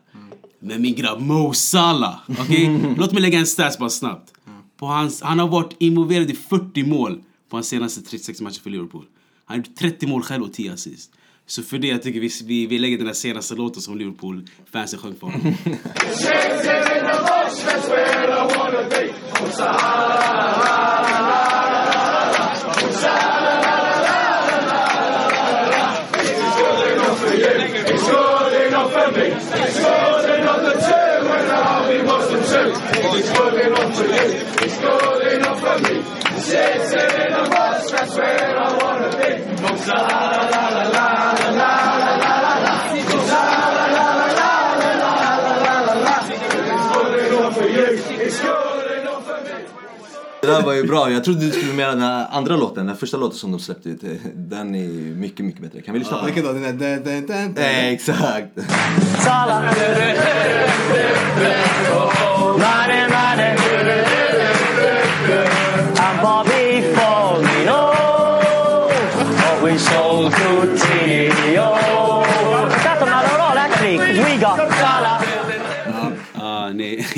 Men min grabb Mo Salah. okej? Låt mig lägga en stats bara snabbt. På hans, han har varit involverad i 40 mål på hans senaste 36 matcher för Liverpool. Han har gjort 30 mål själv och 10 assist. Så för det jag tycker vi, vi, vi lägger den här senaste låten som Liverpool-fansen sjöng för honom. too. It's good enough for you. It's good enough for me. Sitting in a bus, that's where I wanna be. Mosa la la la la. Det där var ju bra. Jag trodde du skulle mena den här andra låten, den första låten som de släppte ut. Den är mycket, mycket bättre. Kan vi lyssna på den? Vilken då? Den där... Exakt.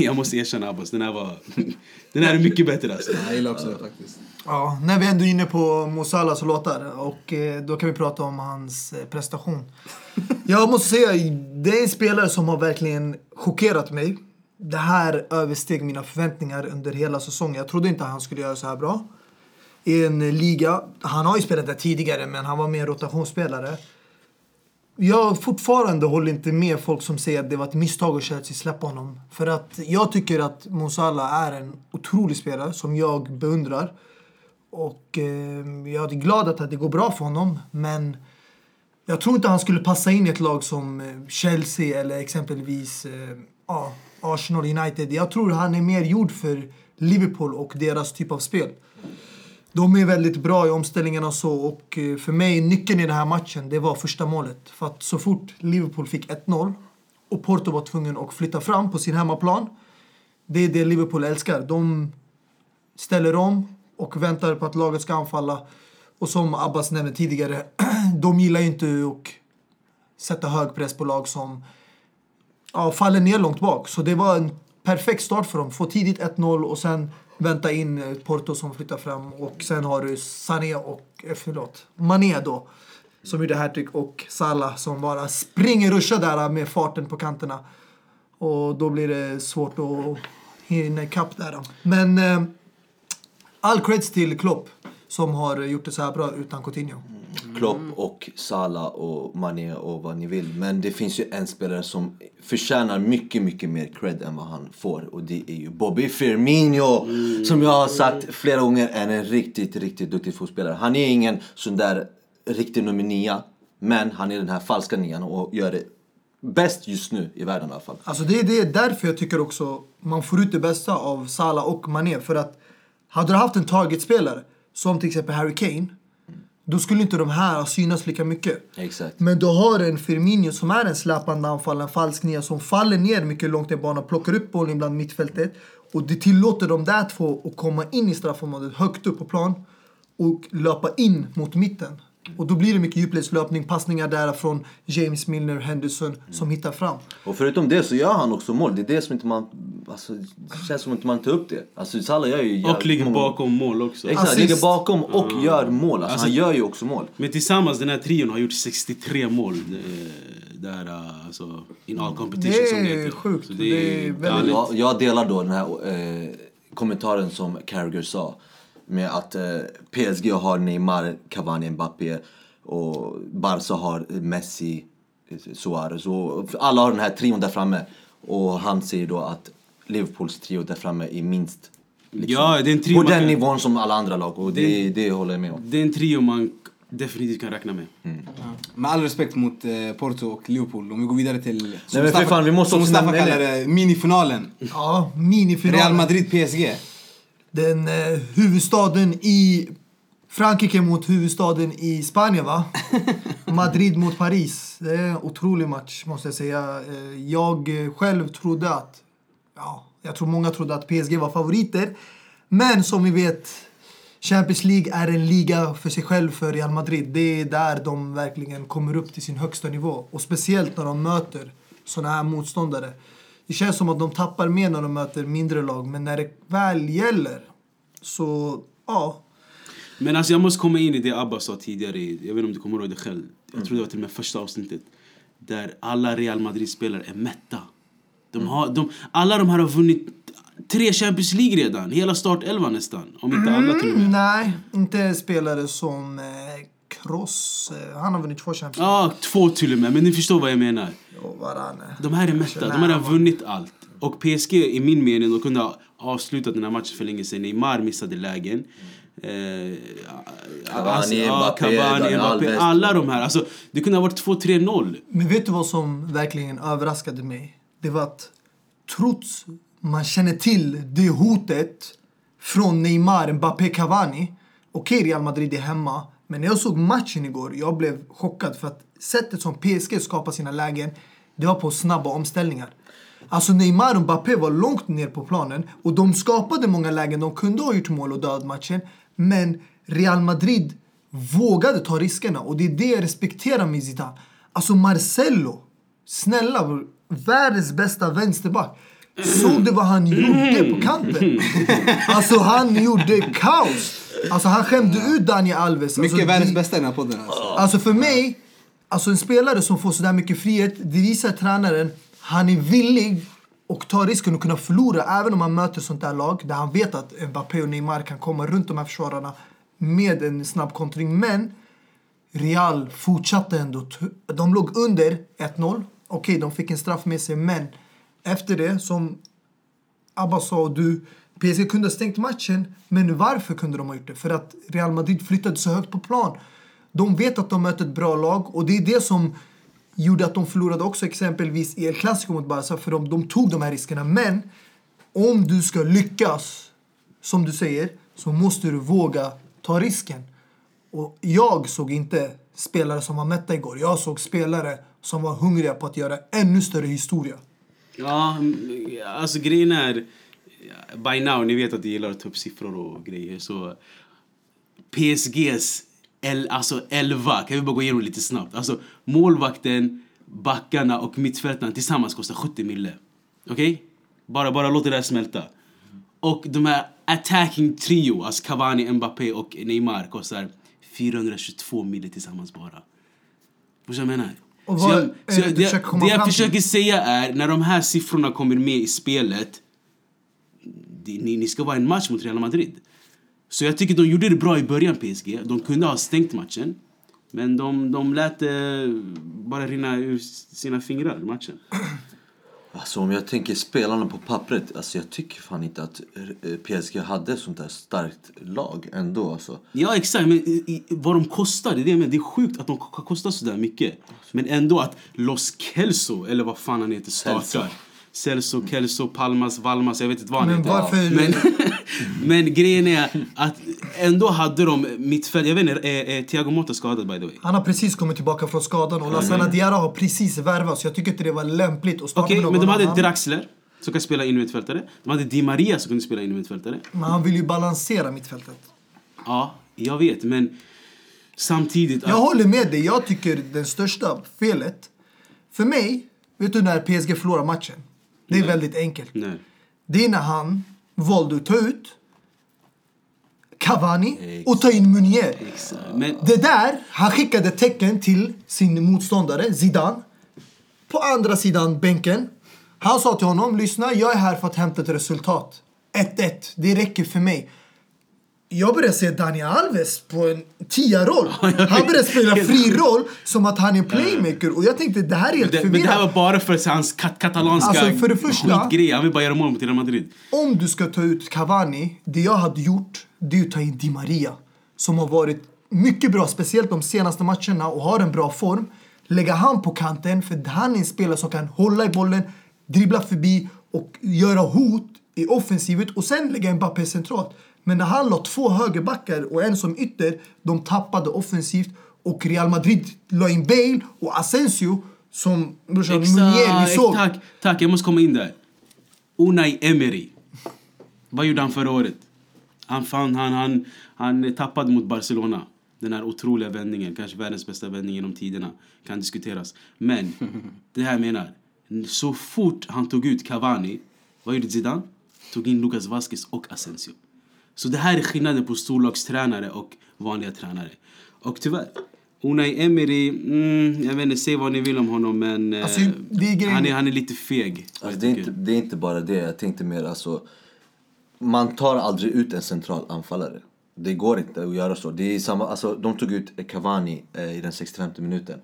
jag måste erkänna Abbas, den här var... Den här är mycket bättre alltså. Jag gillar också det faktiskt. Ja, när vi ändå är inne på Mo Salahs låtar och eh, då kan vi prata om hans eh, prestation. Jag måste säga, det är en spelare som har verkligen chockerat mig. Det här översteg mina förväntningar under hela säsongen. Jag trodde inte han skulle göra så här bra. I en liga, han har ju spelat där tidigare men han var mer rotationsspelare. Jag fortfarande håller inte med folk som säger att det var ett misstag att Chelsea släppa honom. För att jag tycker att Monsala är en otrolig spelare som jag beundrar. Och eh, jag är glad att det går bra för honom. Men jag tror inte han skulle passa in i ett lag som eh, Chelsea eller exempelvis eh, Arsenal United. Jag tror han är mer gjord för Liverpool och deras typ av spel. De är väldigt bra i omställningarna och så och eh, för mig nyckeln i den här matchen det var första målet. För att så fort Liverpool fick 1-0 och Porto var tvungen att flytta fram på sin hemmaplan. Det är det Liverpool älskar. De ställer om och väntar på att laget ska anfalla. Och som Abbas nämnde tidigare, de gillar ju inte att sätta hög press på lag som ja, faller ner långt bak. Så det var en perfekt start för dem. Få tidigt 1-0 och sen vänta in Porto som flyttar fram. Och sen har du Sané och, eh, förlåt, Mané då. Som gjorde hattrick och Salah som bara springer ruschar där med farten på kanterna. Och då blir det svårt att hinna ikapp där. Men eh, all creds till Klopp som har gjort det så här bra utan Coutinho. Klopp och Salah och Mané och vad ni vill. Men det finns ju en spelare som förtjänar mycket, mycket mer cred än vad han får. Och det är ju Bobby Firmino. Som jag har sagt flera gånger är en riktigt, riktigt duktig fotbollsspelare. Han är ingen sån där riktig nummer nia. Men han är den här falska nian och gör det bäst just nu i världen i alla fall. Alltså det, det är därför jag tycker också man får ut det bästa av Salah och Mané. För att hade du haft en targetspelare som till exempel Harry Kane. Då skulle inte de här synas lika mycket. Exakt. Men du har en Firmino som är en släpande anfall, en falsk nia som faller ner mycket långt i banan, plockar upp bollen bland mittfältet. Och det tillåter de där två att komma in i straffområdet högt upp på plan och löpa in mot mitten. Och då blir det mycket djupledslöpning, passningar där från James Milner, Henderson som hittar fram. Och förutom det så gör han också mål. Det är det som inte man... Alltså, det känns som att man tar upp det. Alltså Salah gör ju Och ligger många- bakom mål också. Exakt, Assist. ligger bakom och gör mål. Alltså, Alltså- han gör ju också mål. Men tillsammans, den här trion har gjort 63 mål. eh, Där, eh, alltså, in all competition Det som är heter. sjukt. Så Det är väldigt- galet. Jag, jag delar då den här eh, kommentaren som Carragher sa. Med att eh, PSG har Neymar, Cavani, Mbappé och Barca har Messi, eh, Suarez. Och alla har den här trion där framme. Och han säger då att Liverpools trio där framme är minst liksom, Ja, det är en trio på den kan- nivån som alla andra lag. Och det, Det- det håller jag med om. Det är en trio man definitivt kan räkna med. Med all respekt mot eh, Porto och Liverpool, om vi går vidare till... Som men för Mustafa- fan, vi måste som Mustafa kallar det, minifinalen. Ja, minifinalen. Real Madrid-PSG. Den eh, huvudstaden i Frankrike mot huvudstaden i Spanien va? Madrid mot Paris. Det är en otrolig match måste jag säga. Eh, Jag själv trodde att, ja, jag tror många trodde att PSG var favoriter. Men som vi vet, Champions League är en liga för sig själv för Real Madrid. Det är där de verkligen kommer upp till sin högsta nivå. Och speciellt när de möter såna här motståndare. Det känns som att de tappar mer när de möter mindre lag. Men när det väl gäller så, ja. Men alltså jag måste komma in i det Abba sa tidigare, jag vet inte om du kommer ihåg det själv. Jag tror det var till och med första avsnittet. Där alla Real Madrid-spelare är mätta. De har, de, alla de här har vunnit tre Champions League redan. Hela startelvan nästan. Om inte alla till och med. Nej, inte spelare som eh, Kroos. Eh, han har vunnit två Champions League. Ja, två till och med. Men ni förstår vad jag menar. Och Varane. De här är mätta, de här har vunnit allt. Och PSG, i min mening, de kunde ha avslutat den här matchen för länge sedan. Neymar missade lägen. Eh, Cavani, ja, Mbappé, Cavani, alla de här. Alltså, det kunde ha varit 2-3-0. Men vet du vad som verkligen överraskade mig? Det var att trots man känner till det hotet från Neymar, Mbappé, Cavani. Okej, Real Madrid är hemma. Men när jag såg matchen igår, jag blev chockad för att sättet som PSG skapar sina lägen, det var på snabba omställningar. Alltså Neymar och Mbappé var långt ner på planen och de skapade många lägen. De kunde ha gjort mål och död matchen. Men Real Madrid vågade ta riskerna och det är det jag respekterar med Zidane. Alltså Marcelo, snälla världens bästa vänsterback. Såg du vad han gjorde på kanten? Alltså han gjorde kaos. Alltså han skämde ut Daniel Alves. Alltså, Mycket världens bästa i den här podden alltså. Alltså för mig, alltså en spelare som får sådär mycket frihet, det visar tränaren, han är villig och tar risken att kunna förlora även om han möter sånt där lag där han vet att Mbappé och Neymar kan komma runt de här försvararna med en snabb kontring. Men Real fortsatte ändå. De låg under 1-0. Okej, de fick en straff med sig, men efter det, som Abba sa och du, PSG kunde ha stängt matchen. Men varför kunde de ha gjort det? För att Real Madrid flyttade så högt på plan. De vet att de möter ett bra lag och det är det som gjorde att de förlorade också exempelvis i El Clasico mot Barca för de, de tog de här riskerna. Men om du ska lyckas, som du säger, så måste du våga ta risken. Och jag såg inte spelare som var mätta igår. Jag såg spelare som var hungriga på att göra ännu större historia. Ja, alltså grejen är... By now, ni vet att jag gillar att ta upp siffror och grejer. Så PSGs el, alltså 11, kan vi bara gå igenom lite snabbt? Alltså målvakten, backarna och mittfältaren tillsammans kostar 70 mille. Okej? Bara, bara låt det där smälta. Och de här attacking trio, alltså Cavani, Mbappé och Neymar kostar 422 mille tillsammans bara. Förstår du vad jag menar? Och vad jag, det jag, det, det jag fram till? försöker säga är, när de här siffrorna kommer med i spelet det, ni, ni ska vara en match mot Real Madrid. Så jag tycker de gjorde det bra i början, PSG. De kunde ha stängt matchen. Men de, de lät det bara rinna ur sina fingrar, matchen. Alltså om jag tänker spelarna på pappret, alltså jag tycker fan inte att eh, PSG hade sånt där starkt lag ändå alltså. Ja, exakt. Men i, i, vad de kostar, det är det. Det är sjukt att de kostar så där mycket. Men ändå att Los Kelso, eller vad fan han heter, startar. Celso, Kelso, Palmas, Valmas, jag vet inte vad han Men heter. Men, men grejen är att ändå hade de mittfält... Jag vet inte, är, är Thiago Motta skadad by the way? Han har precis kommit tillbaka från skadan och Lassana Diarra har precis värvats. Jag tycker inte det var lämpligt att starta Okej, med någon men de hade annan. Draxler som kan spela innermittfältare. De hade Di Maria som kunde spela innermittfältare. Men han vill ju balansera mittfältet. Ja, jag vet, men Samtidigt... Jag håller med dig. Jag tycker den största felet, för mig, vet du när PSG förlorar matchen? Det är väldigt enkelt. Nej. Det är när han valde att ta ut Cavani och ta in Meunier. Men Det där, han skickade tecken till sin motståndare Zidane. På andra sidan bänken. Han sa till honom, lyssna jag är här för att hämta ett resultat. 1-1, det räcker för mig. Jag började se Dani Alves på en tia-roll. Han började spela fri roll som att han är playmaker. Och jag tänkte, det här är helt det, men det här var bara för hans kat katalanska Alltså, för det första- skitgrej. Han vill bara göra mål mot Real Madrid. Om du ska ta ut Cavani, det jag hade gjort, det är att ta in Di Maria. Som har varit mycket bra, speciellt de senaste matcherna och har en bra form. Lägga han på kanten, för han är en spelare som kan hålla i bollen, dribbla förbi och göra hot i offensivet och sen lägga Mbappé centralt. Men när han la två högerbackar och en som ytter, de tappade offensivt och Real Madrid la in Bale och Asensio som brorsan Meunier vi såg. Tack, tack, jag måste komma in där. Unai Emery. Vad gjorde han förra året? Han, fann, han, han, han tappade mot Barcelona. Den här otroliga vändningen, kanske världens bästa vändning genom tiderna. Kan diskuteras. Men, det här menar. Så fort han tog ut Cavani, vad gjorde Zidane? Tog in Lucas Vasquez och Asensio. Så det här är skillnaden på storlagstränare och vanliga tränare. Och tyvärr, Unai Emery, mm, jag vet inte, säg vad ni vill om honom men eh, Alltså, det är han, är, han är lite feg. Alltså, det, är inte, det är inte bara det, jag tänkte mer alltså Man tar aldrig ut en central anfallare Det går inte att göra så, det är samma, alltså de tog ut Cavani eh, i den 65 minuten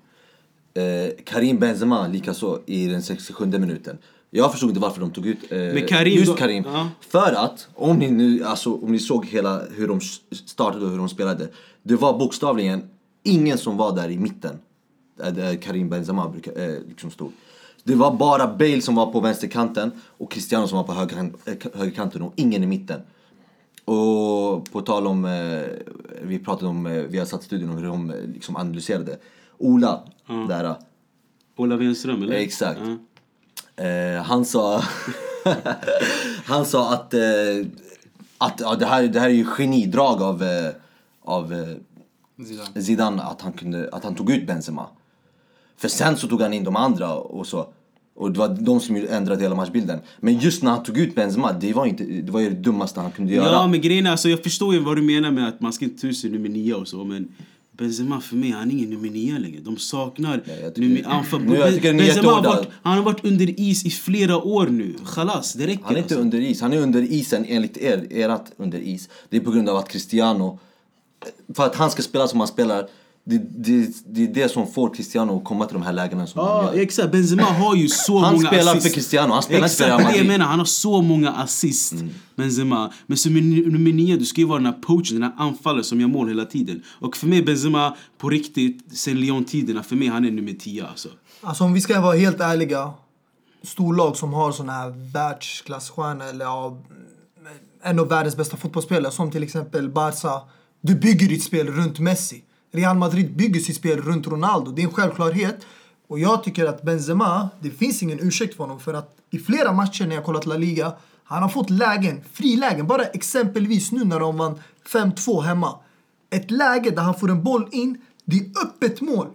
eh, Karim Benzema likaså i den 67 minuten Jag förstod inte varför de tog ut eh, Karim just då- Karim ja. För att, om ni nu, alltså om ni såg hela hur de startade och hur de spelade Det var bokstavligen ingen som var där i mitten där- Karim Benzema brukar, eh, liksom stod det var bara Bale som var på vänsterkanten och Cristiano som var på eh, högerkanten och ingen i mitten. Och på tal om, eh, vi pratade om, eh, vi har satt studion om hur de eh, liksom analyserade. Ola, där. eh, Ola Wenström eller? Exakt. Ja. Eh, han sa Han sa att, eh, att ja, det, här, det här är ju genidrag av, eh, av eh, Zidane. Zidane att han, kunde, att han tog ut Benzema. För sen så tog han in de andra och så. Och det var de som ändrade hela matchbilden. Men just när han tog ut Benzema, det var, inte, det, var ju det dummaste han kunde göra. Ja men grejen är, alltså, jag förstår ju vad du menar med att man ska inte ta ut sig nummer nio och så men Benzema för mig, han är ingen nummer nio längre. De saknar Nej, tycker-. Han, för, Nu, Benzema har varit, han har varit under is i flera år nu. Chalas, det räcker Han är inte alltså. under is. Han är under isen enligt er, erat under is. Det är på grund av att Cristiano, för att han ska spela som han spelar, det, det, det är det som får Cristiano att komma till de här lägena som han Ja, gör. exakt. Benzema har ju så Han många spelar assist. för Cristiano, han spelar inte för Exakt, Real det jag menar. Han har så många assist, Benzema. Men som nummer nummer nio, du ska ju vara den här poachen, den här anfallaren som gör mål hela tiden. Och för mig, Benzema, på riktigt, sen Lyon-tiderna, för mig han är nummer tio alltså. Alltså om vi ska vara helt ärliga. Storlag som har såna här världsklasstjärnor eller ja, en av världens bästa fotbollsspelare som till exempel Barca. Du bygger ditt spel runt Messi. Real Madrid bygger sitt spel runt Ronaldo. Det är en självklarhet. Och jag tycker att Benzema, det finns ingen ursäkt för honom för att i flera matcher när jag kollat La Liga, han har fått lägen, frilägen. Bara exempelvis nu när de vann 5-2 hemma. Ett läge där han får en boll in, det är öppet mål.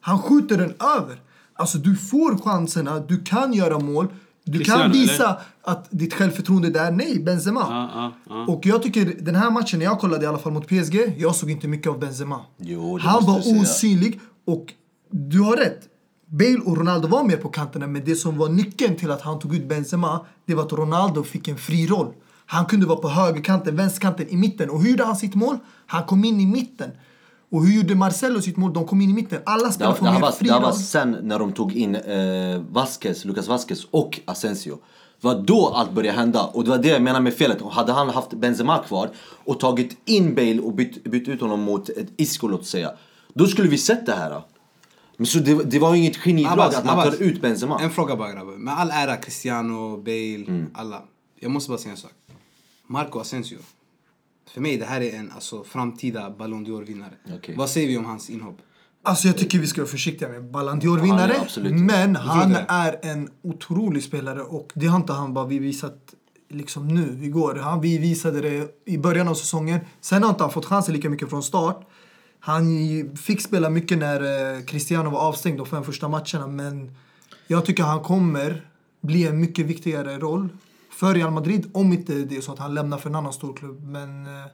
Han skjuter den över. Alltså du får chanserna, du kan göra mål. Du kan visa eller? att ditt självförtroende är där. Nej, Benzema. Ja, ja, ja. Och jag tycker den här matchen, när jag kollade i alla fall mot PSG, jag såg inte mycket av Benzema. Jo, Han var osynlig och du har rätt. Bale och Ronaldo var med på kanterna men det som var nyckeln till att han tog ut Benzema det var att Ronaldo fick en fri roll. Han kunde vara på högerkanten, vänsterkanten, i mitten. Och hur gjorde han sitt mål? Han kom in i mitten. Och hur gjorde Marcelo sitt mål? De kom in i mitten. Alla Det, spelare får mer var, fri det var sen när de tog in eh, Vasquez, Lucas Vasquez och Asensio. Det var då allt började hända. Och det var det jag menar med felet. Och hade han haft Benzema kvar och tagit in Bale och bytt, bytt ut honom mot ett Isco låt säga. Då skulle vi sett det här. Men så det, det var ju inget genidrag att man tar ut Benzema. En fråga bara grabbar. Med all ära Cristiano, Bale, Mm. alla. Jag måste bara säga en sak. Marco Asensio. För mig det här är en alltså, framtida Ballon d'Or-vinnare. Okej. Vad säger vi om hans inhopp? Alltså jag tycker vi ska vara försiktiga med Ballon d'Or-vinnare. Ja, men han är en otrolig spelare och det har inte han bara vi visat liksom nu, igår. Han, vi visade det i början av säsongen. Sen har inte han fått chansen lika mycket från start. Han fick spela mycket när eh, Cristiano var avstängd de fem första matcherna men jag tycker han kommer bli en mycket viktigare roll för Real Madrid om inte det är så att han lämnar för en annan stor klubb. Men eh,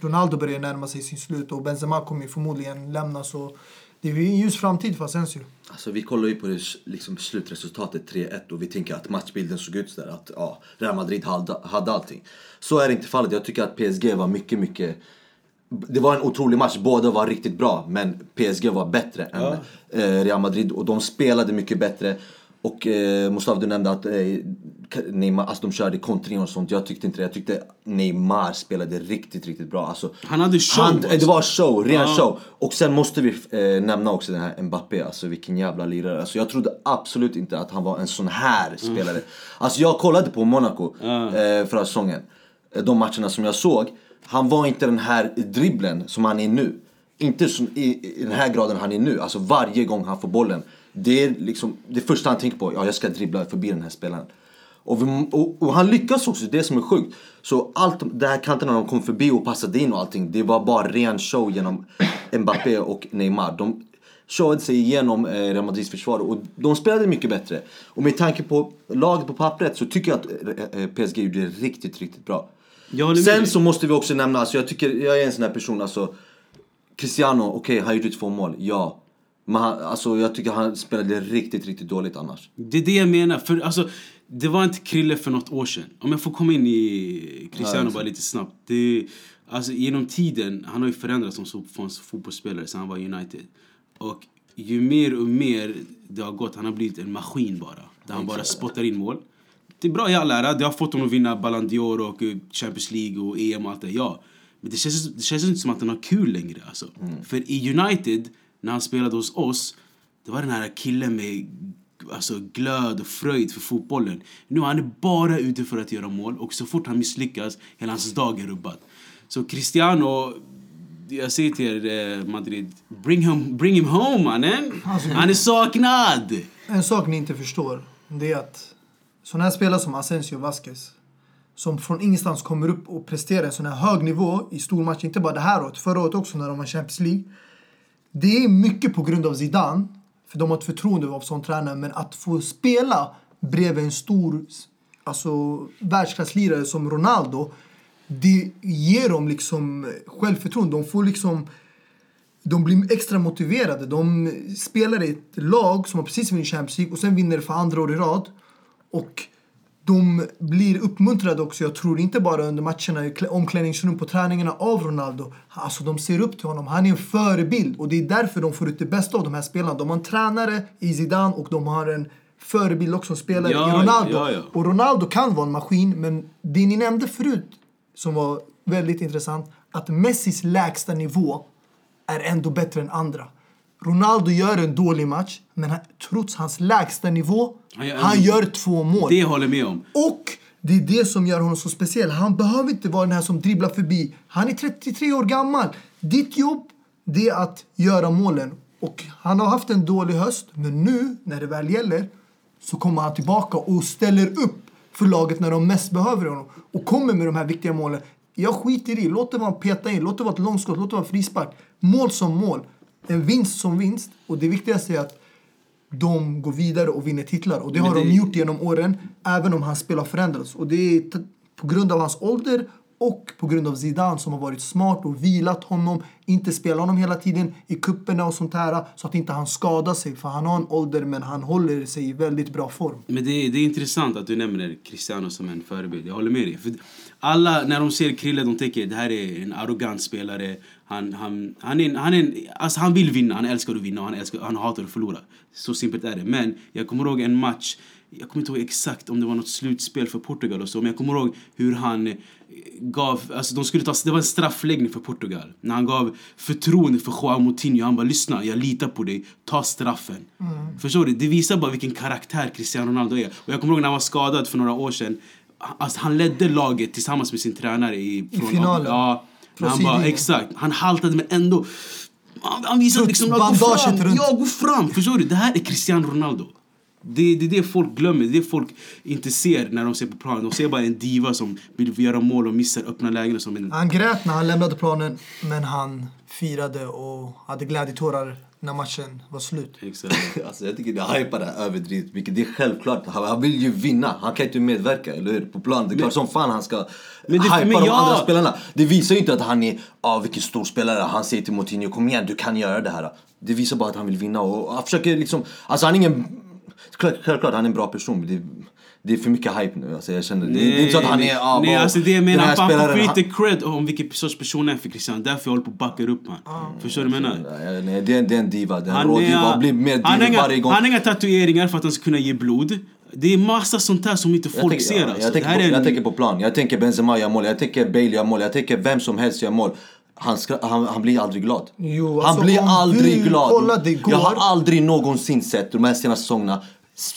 Ronaldo börjar närma sig sin slut och Benzema kommer förmodligen lämna så det är ju en ljus framtid för Asensio. Alltså vi kollar ju på det, liksom, slutresultatet 3-1 och vi tänker att matchbilden såg ut sådär att ja, Real Madrid hade, hade allting. Så är det inte fallet. Jag tycker att PSG var mycket, mycket... Det var en otrolig match. Båda var riktigt bra, men PSG var bättre än eh, Real Madrid och de spelade mycket bättre. Och eh, Mustafa, du nämnde att eh, Neymar, alltså de körde kontringar och sånt. Jag tyckte inte det. Jag tyckte Neymar spelade riktigt, riktigt bra. Alltså, Han hade show han, också. Det var show, ren Ja. show. Och sen måste vi eh, nämna också den här Mbappé, alltså vilken jävla lirare. Alltså jag trodde absolut inte att han var en sån här spelare. Alltså jag kollade på Monaco eh, förra säsongen. Eh, De matcherna som jag såg. Han var inte den här dribblen som han är nu. Inte som, i, i den här graden han är nu. Alltså varje gång han får bollen. Det är liksom det första han tänker på. Ja, jag ska dribbla förbi den här spelaren. Och, vi, och, och han lyckas också, det som är sjukt. Så allt det här kanterna de kom förbi och passade in och allting, det var bara ren show genom Mbappé och Neymar. De showade sig igenom eh, Real Madrids försvar och de spelade mycket bättre. Och med tanke på laget på pappret så tycker jag att eh, eh, PSG gjorde det riktigt, riktigt bra. Sen så måste vi också nämna, alltså jag tycker, jag är en sån här person alltså Cristiano, okej han gjorde två mål, ja. Men han, alltså jag tycker han spelade riktigt, riktigt dåligt annars. Det är det jag menar. För, alltså, det var inte Krille för något år sedan. Om jag får komma in i Cristiano bara lite snabbt. Det, alltså, genom tiden, han har ju förändrats som fotbollsspelare sen han var United. Och ju mer och mer det har gått, han har blivit en maskin bara. Där han bara spottar in mål. Det är bra i all ära, det har fått honom att vinna Ballon d'Or och eh, Champions League och EM och allt det, ja. Men det känns, det känns inte som att han har kul längre alltså. För i United, när han spelade hos oss, det var den här killen med alltså, glöd och fröjd för fotbollen. Nu är han bara ute för att göra mål och så fort han misslyckas, hela hans dag är rubbad. Så Cristiano, jag säger till er eh, Madrid, bring him, bring him home mannen! Han är saknad! En sak ni inte förstår, det är att sådana här spelare som Asensio Vasquez som från ingenstans kommer upp och presterar en sån här hög nivå i stormatch, inte bara det här året, förra året också när de var Champions League. Det är mycket på grund av Zidane, för de har ett förtroende av sån tränare, men att få spela bredvid en stor alltså, världsklasslirare som Ronaldo, det ger dem liksom självförtroende. De får liksom de blir extra motiverade. De spelar i ett lag som har precis vunnit Champions League och sen vinner för andra år i rad. Och de blir uppmuntrade också, jag tror inte bara under matcherna i klä- omklädningsrum på träningarna av Ronaldo. Alltså de ser upp till honom, han är en förebild och det är därför de får ut det bästa av de här spelarna. De har en tränare i Zidane och de har en förebild också, spelare Ja, i Ronaldo. ja, ja. Och Ronaldo kan vara en maskin, men det ni nämnde förut som var väldigt intressant, att Messis lägsta nivå är ändå bättre än andra. Ronaldo gör en dålig match, men han, trots hans lägsta nivå, Han gör- han gör två mål. Det håller med om. Och det är det som gör honom så speciell. Han behöver inte vara den här som dribblar förbi. Han är 33 år gammal. Ditt jobb, det är att göra målen. Och han har haft en dålig höst, men nu när det väl gäller så kommer han tillbaka och ställer upp för laget när de mest behöver honom. Och kommer med de här viktiga målen. Jag skiter i, låt det vara en peta in, låt det vara ett långskott, låt det vara frispark. Mål som mål. En vinst som vinst. Och det viktigaste är att de går vidare och vinner titlar. Och det Men har de det- gjort genom åren, även om hans spel har förändrats. Och det är på grund av hans ålder och på grund av Zidane som har varit smart och vilat honom, inte spelat honom hela tiden i kupperna och sånt här så att inte han skadar sig. För han har en ålder men han håller sig i väldigt bra form. Men det är, det är intressant att du nämner Cristiano som en förebild. Jag håller med dig. För alla, när de ser Krille, de tänker det här är en arrogant spelare. Han, han, han, är, han, är alltså han vill vinna, han älskar att vinna och han, älskar, han hatar att förlora. Så simpelt är det. Men jag kommer ihåg en match, jag kommer inte ihåg exakt om det var något slutspel för Portugal och så, men jag kommer ihåg hur han eh, gav, alltså de skulle ta, det var en straffläggning för Portugal. När han gav förtroende för Joao Moutinho, han bara lyssna, jag litar på dig, ta straffen. Förstår du? Det visar bara vilken karaktär Cristiano Ronaldo är. Och jag kommer ihåg när han var skadad för några år sedan, alltså han ledde laget tillsammans med sin tränare i, från, finalen. Ja, Från han bara, exakt, han haltade men ändå han, han visade liksom, "Ja, gå fram, runt." ja gå fram, förstår du? Det här är Cristiano Ronaldo. Det, det är det folk glömmer, det är det folk inte ser när de ser på planen. De ser bara en diva som vill göra mål och missar öppna lägen som en... Han grät när han lämnade planen, men han firade och hade glädjetårar när matchen var slut. Exakt. Alltså jag tycker det hypar det här överdrivet mycket. Det är självklart. Han, han vill ju vinna. Han kan inte medverka, eller hur? På plan. Det är klart som fan han ska Men det- hypa men de andra spelarna. Det visar ju inte att han är, ah vilken stor spelare. Han säger till Moutinho, kom igen du kan göra det här. Det visar bara att han vill vinna och han försöker liksom, alltså han är ingen, själv- självklart han är en bra person. Det, det är för mycket hype nu. Alltså jag känner, det, det är inte så att han är, ah, Nej, bara, alltså det jag menar, här han får lite cred om vilken sorts person han är för Cristiano. Därför jag håller på att backa upp han. Förstår du vad jag menar? Nej, nej, det, är, det är en diva, det är en Han, rå är, diva. Han blir mer han, diva varje inga, gång. han har inga tatueringar för att han ska kunna ge blod. Det är massa sånt här som inte folk tänker, ser ja, alltså. jag, tänker på, en- jag tänker på plan. Jag tänker Benzema gör mål, jag tänker Bale gör mål, jag tänker vem som helst gör mål. Han, ska, han, han blir aldrig glad. Jo, han alltså, blir om aldrig glad. Jag har aldrig någonsin sett de här senaste säsongerna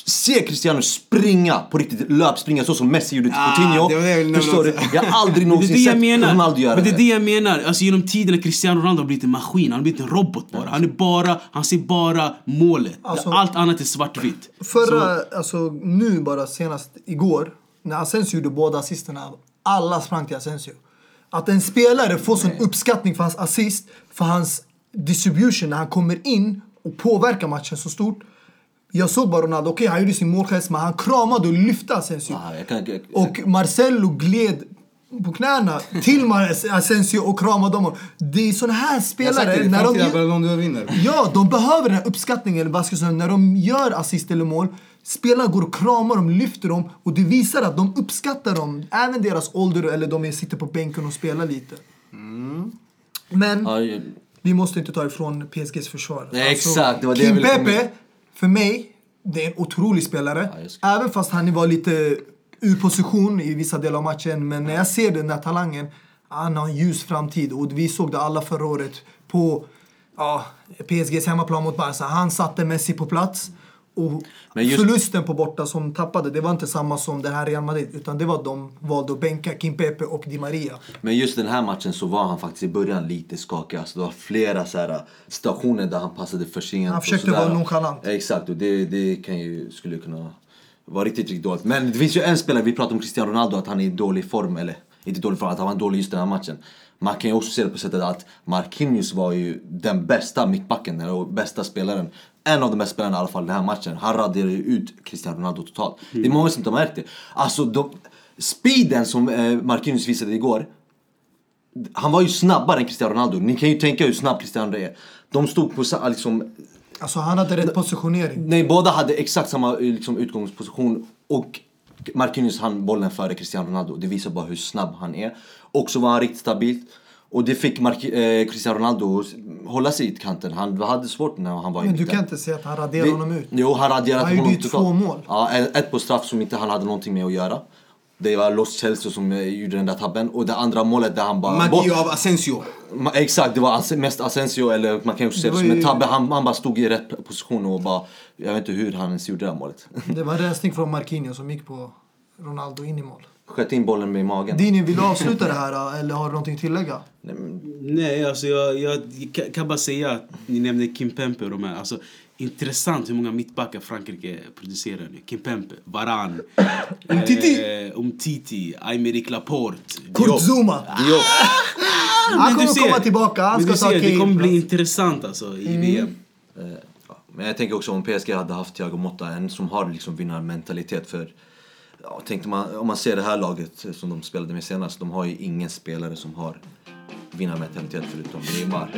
Se Cristiano springa på riktigt, löpspringa så som Messi gjorde till Ah, Coutinho. det det Förstår du? Jag har aldrig det någonsin det jag sett. Ronaldo göra Men det är det. det jag menar. Alltså genom tiden Cristiano Ronaldo har blivit en maskin, han har blivit en robot bara. Han är bara, han ser bara målet. Alltså- Allt annat är svartvitt. Förra, alltså nu bara senast igår, när Asensio gjorde båda assisterna, alla sprang till Asensio. Att en spelare får sån uppskattning för hans assist, för hans distribution när han kommer in och påverkar matchen så stort. Jag såg bara Ronaldo, okej han gjorde sin målgest men han kramade och lyfte Asensio. Jag jag, Och Marcelo gled på knäna till Asensio och kramade dem. Det är såna här Jag spelare, det, när de, Ballon vinner. Ja, de behöver den här uppskattningen. Jag säga, när de gör assist eller mål, spelarna går och kramar dem, lyfter dem och det visar att de uppskattar dem. Även deras ålder eller de sitter på bänken och spelar lite. Men ja, jag- vi måste inte ta ifrån PSGs försvar. Alltså, Nej, exakt, det var det jag Kim ville komma Pepe, för mig, det är en otrolig spelare. Ja, Även fast han var lite ur position i vissa delar av matchen. Men när jag ser den där talangen, han har en ljus framtid. Och vi såg det alla förra året på ja, PSGs hemmaplan mot Barca. Han satte Messi på plats. Och Men just- förlusten på borta som tappade, det var inte samma som det här Real Madrid. Utan det var de valde att bänka Kim Pepe och Di Maria. Men just den här matchen så var han faktiskt i början lite skakig. Alltså det var flera så här, situationer där han passade för sent. Han och försökte vara nonchalant. Exakt, och det, det kan ju, skulle kunna vara riktigt, riktigt dåligt. Men det finns ju en spelare, vi pratar om Cristiano Ronaldo, att han är i dålig form. Eller inte dålig form, att han var dålig just den här matchen. Man kan ju också se det på sättet att Marquinhos var ju den bästa mittbacken, eller bästa spelaren. En av de bästa spelarna i alla fall den här matchen. Han raderade ju ut Cristiano Ronaldo totalt. Det är många som inte har märkt det. Alltså, de, speeden som eh, Marquinhos visade igår. Han var ju snabbare än Cristiano Ronaldo. Ni kan ju tänka hur snabb Cristiano är. De stod på liksom... Alltså han hade rätt positionering. Nej, båda hade exakt samma eh, liksom, utgångsposition. Och Marquinhos hann bollen före Cristiano Ronaldo. Det visar bara hur snabb han är. Och så var han riktigt stabilt. Och det fick Marqu- eh, Cristiano Ronaldo hålla sig i kanten. Han hade svårt när han var i Men du kan inte säga att han raderar Det- honom ut. Jo, han raderade Han honom totalt. två mål. Ja, ett på straff som inte han hade någonting med att göra. Det var Los Chelsea som eh, gjorde den där tabben. Och det andra målet där han bara... Magi av Asensio. Exakt, det var mest Asensio eller man kan också se Det som en tabbe. Han, han bara stod i rätt position och bara... Jag vet inte hur han ens gjorde det målet. Det var en rensning från Marquinhos som gick på Ronaldo in i mål. Sköt in bollen med magen. Dini, vill du avsluta det här eller har du någonting att tillägga? Nej, alltså jag, jag kan- bara säga att ni nämnde Kim Pempe och de här. Alltså, intressant hur många mittbackar Frankrike producerar nu. Kim Pempe, Varane, Umtiti. eh, Umtiti, Aymeric Laporte. Kurt Zuma! Diop. Han Men du kommer ser- komma tillbaka, han ska ta ser, Det kommer bli intressant alltså i VM. Eh. Men jag tänker också om PSG hade haft Thiago Motta, en som har liksom vinnarmentalitet för... Ja, tänkte man, om man ser det här laget som de spelade med senast, de har ju ingen spelare som har vinnarmentalitet förutom Neymar.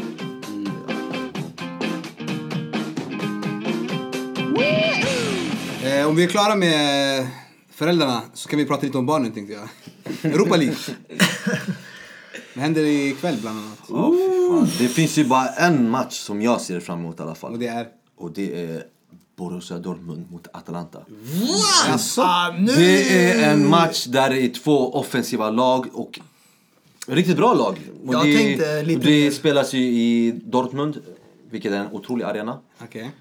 Eh, om vi är klara med föräldrarna så kan vi prata lite om barnen tänkte jag. Europa League. Vad händer ikväll bland annat? Fan. Det finns ju bara en match som jag ser fram emot i alla fall. Och det är? Och det är Borussia Dortmund mot Atalanta. Alltså! Det är en match där det är två offensiva lag och riktigt bra lag. Och Jag det, tänkte lite det mer- spelas ju i Dortmund, vilket är en otrolig arena. okej.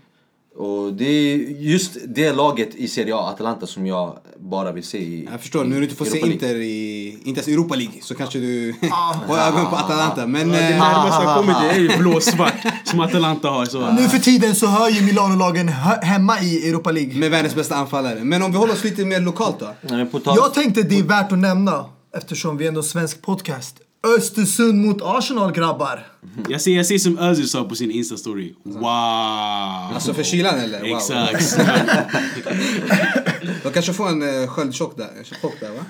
Och det är just det laget i Serie A, Atalanta, som jag bara vill se i Jag förstår, nu du inte får se Europa League. Inter i, inte ens Europa League så kanske du har ögon på Atalanta. Men Det eh, närmaste jag kommit det är ju blåsvart som Atalanta har. Så. Nu för tiden så hör ju Milano-lagen hemma i Europa League. med världens bästa anfallare. Men om vi håller oss lite mer lokalt då. Jag tänkte det är värt att nämna, eftersom vi är ändå en svensk podcast. Östersund mot Arsenal grabbar. Jag ser, jag ser som Özil sa på sin Insta-story. Wow! Alltså för kylan eller? Wow. Exakt. De kanske får en uh, sköldchock där, chock där va?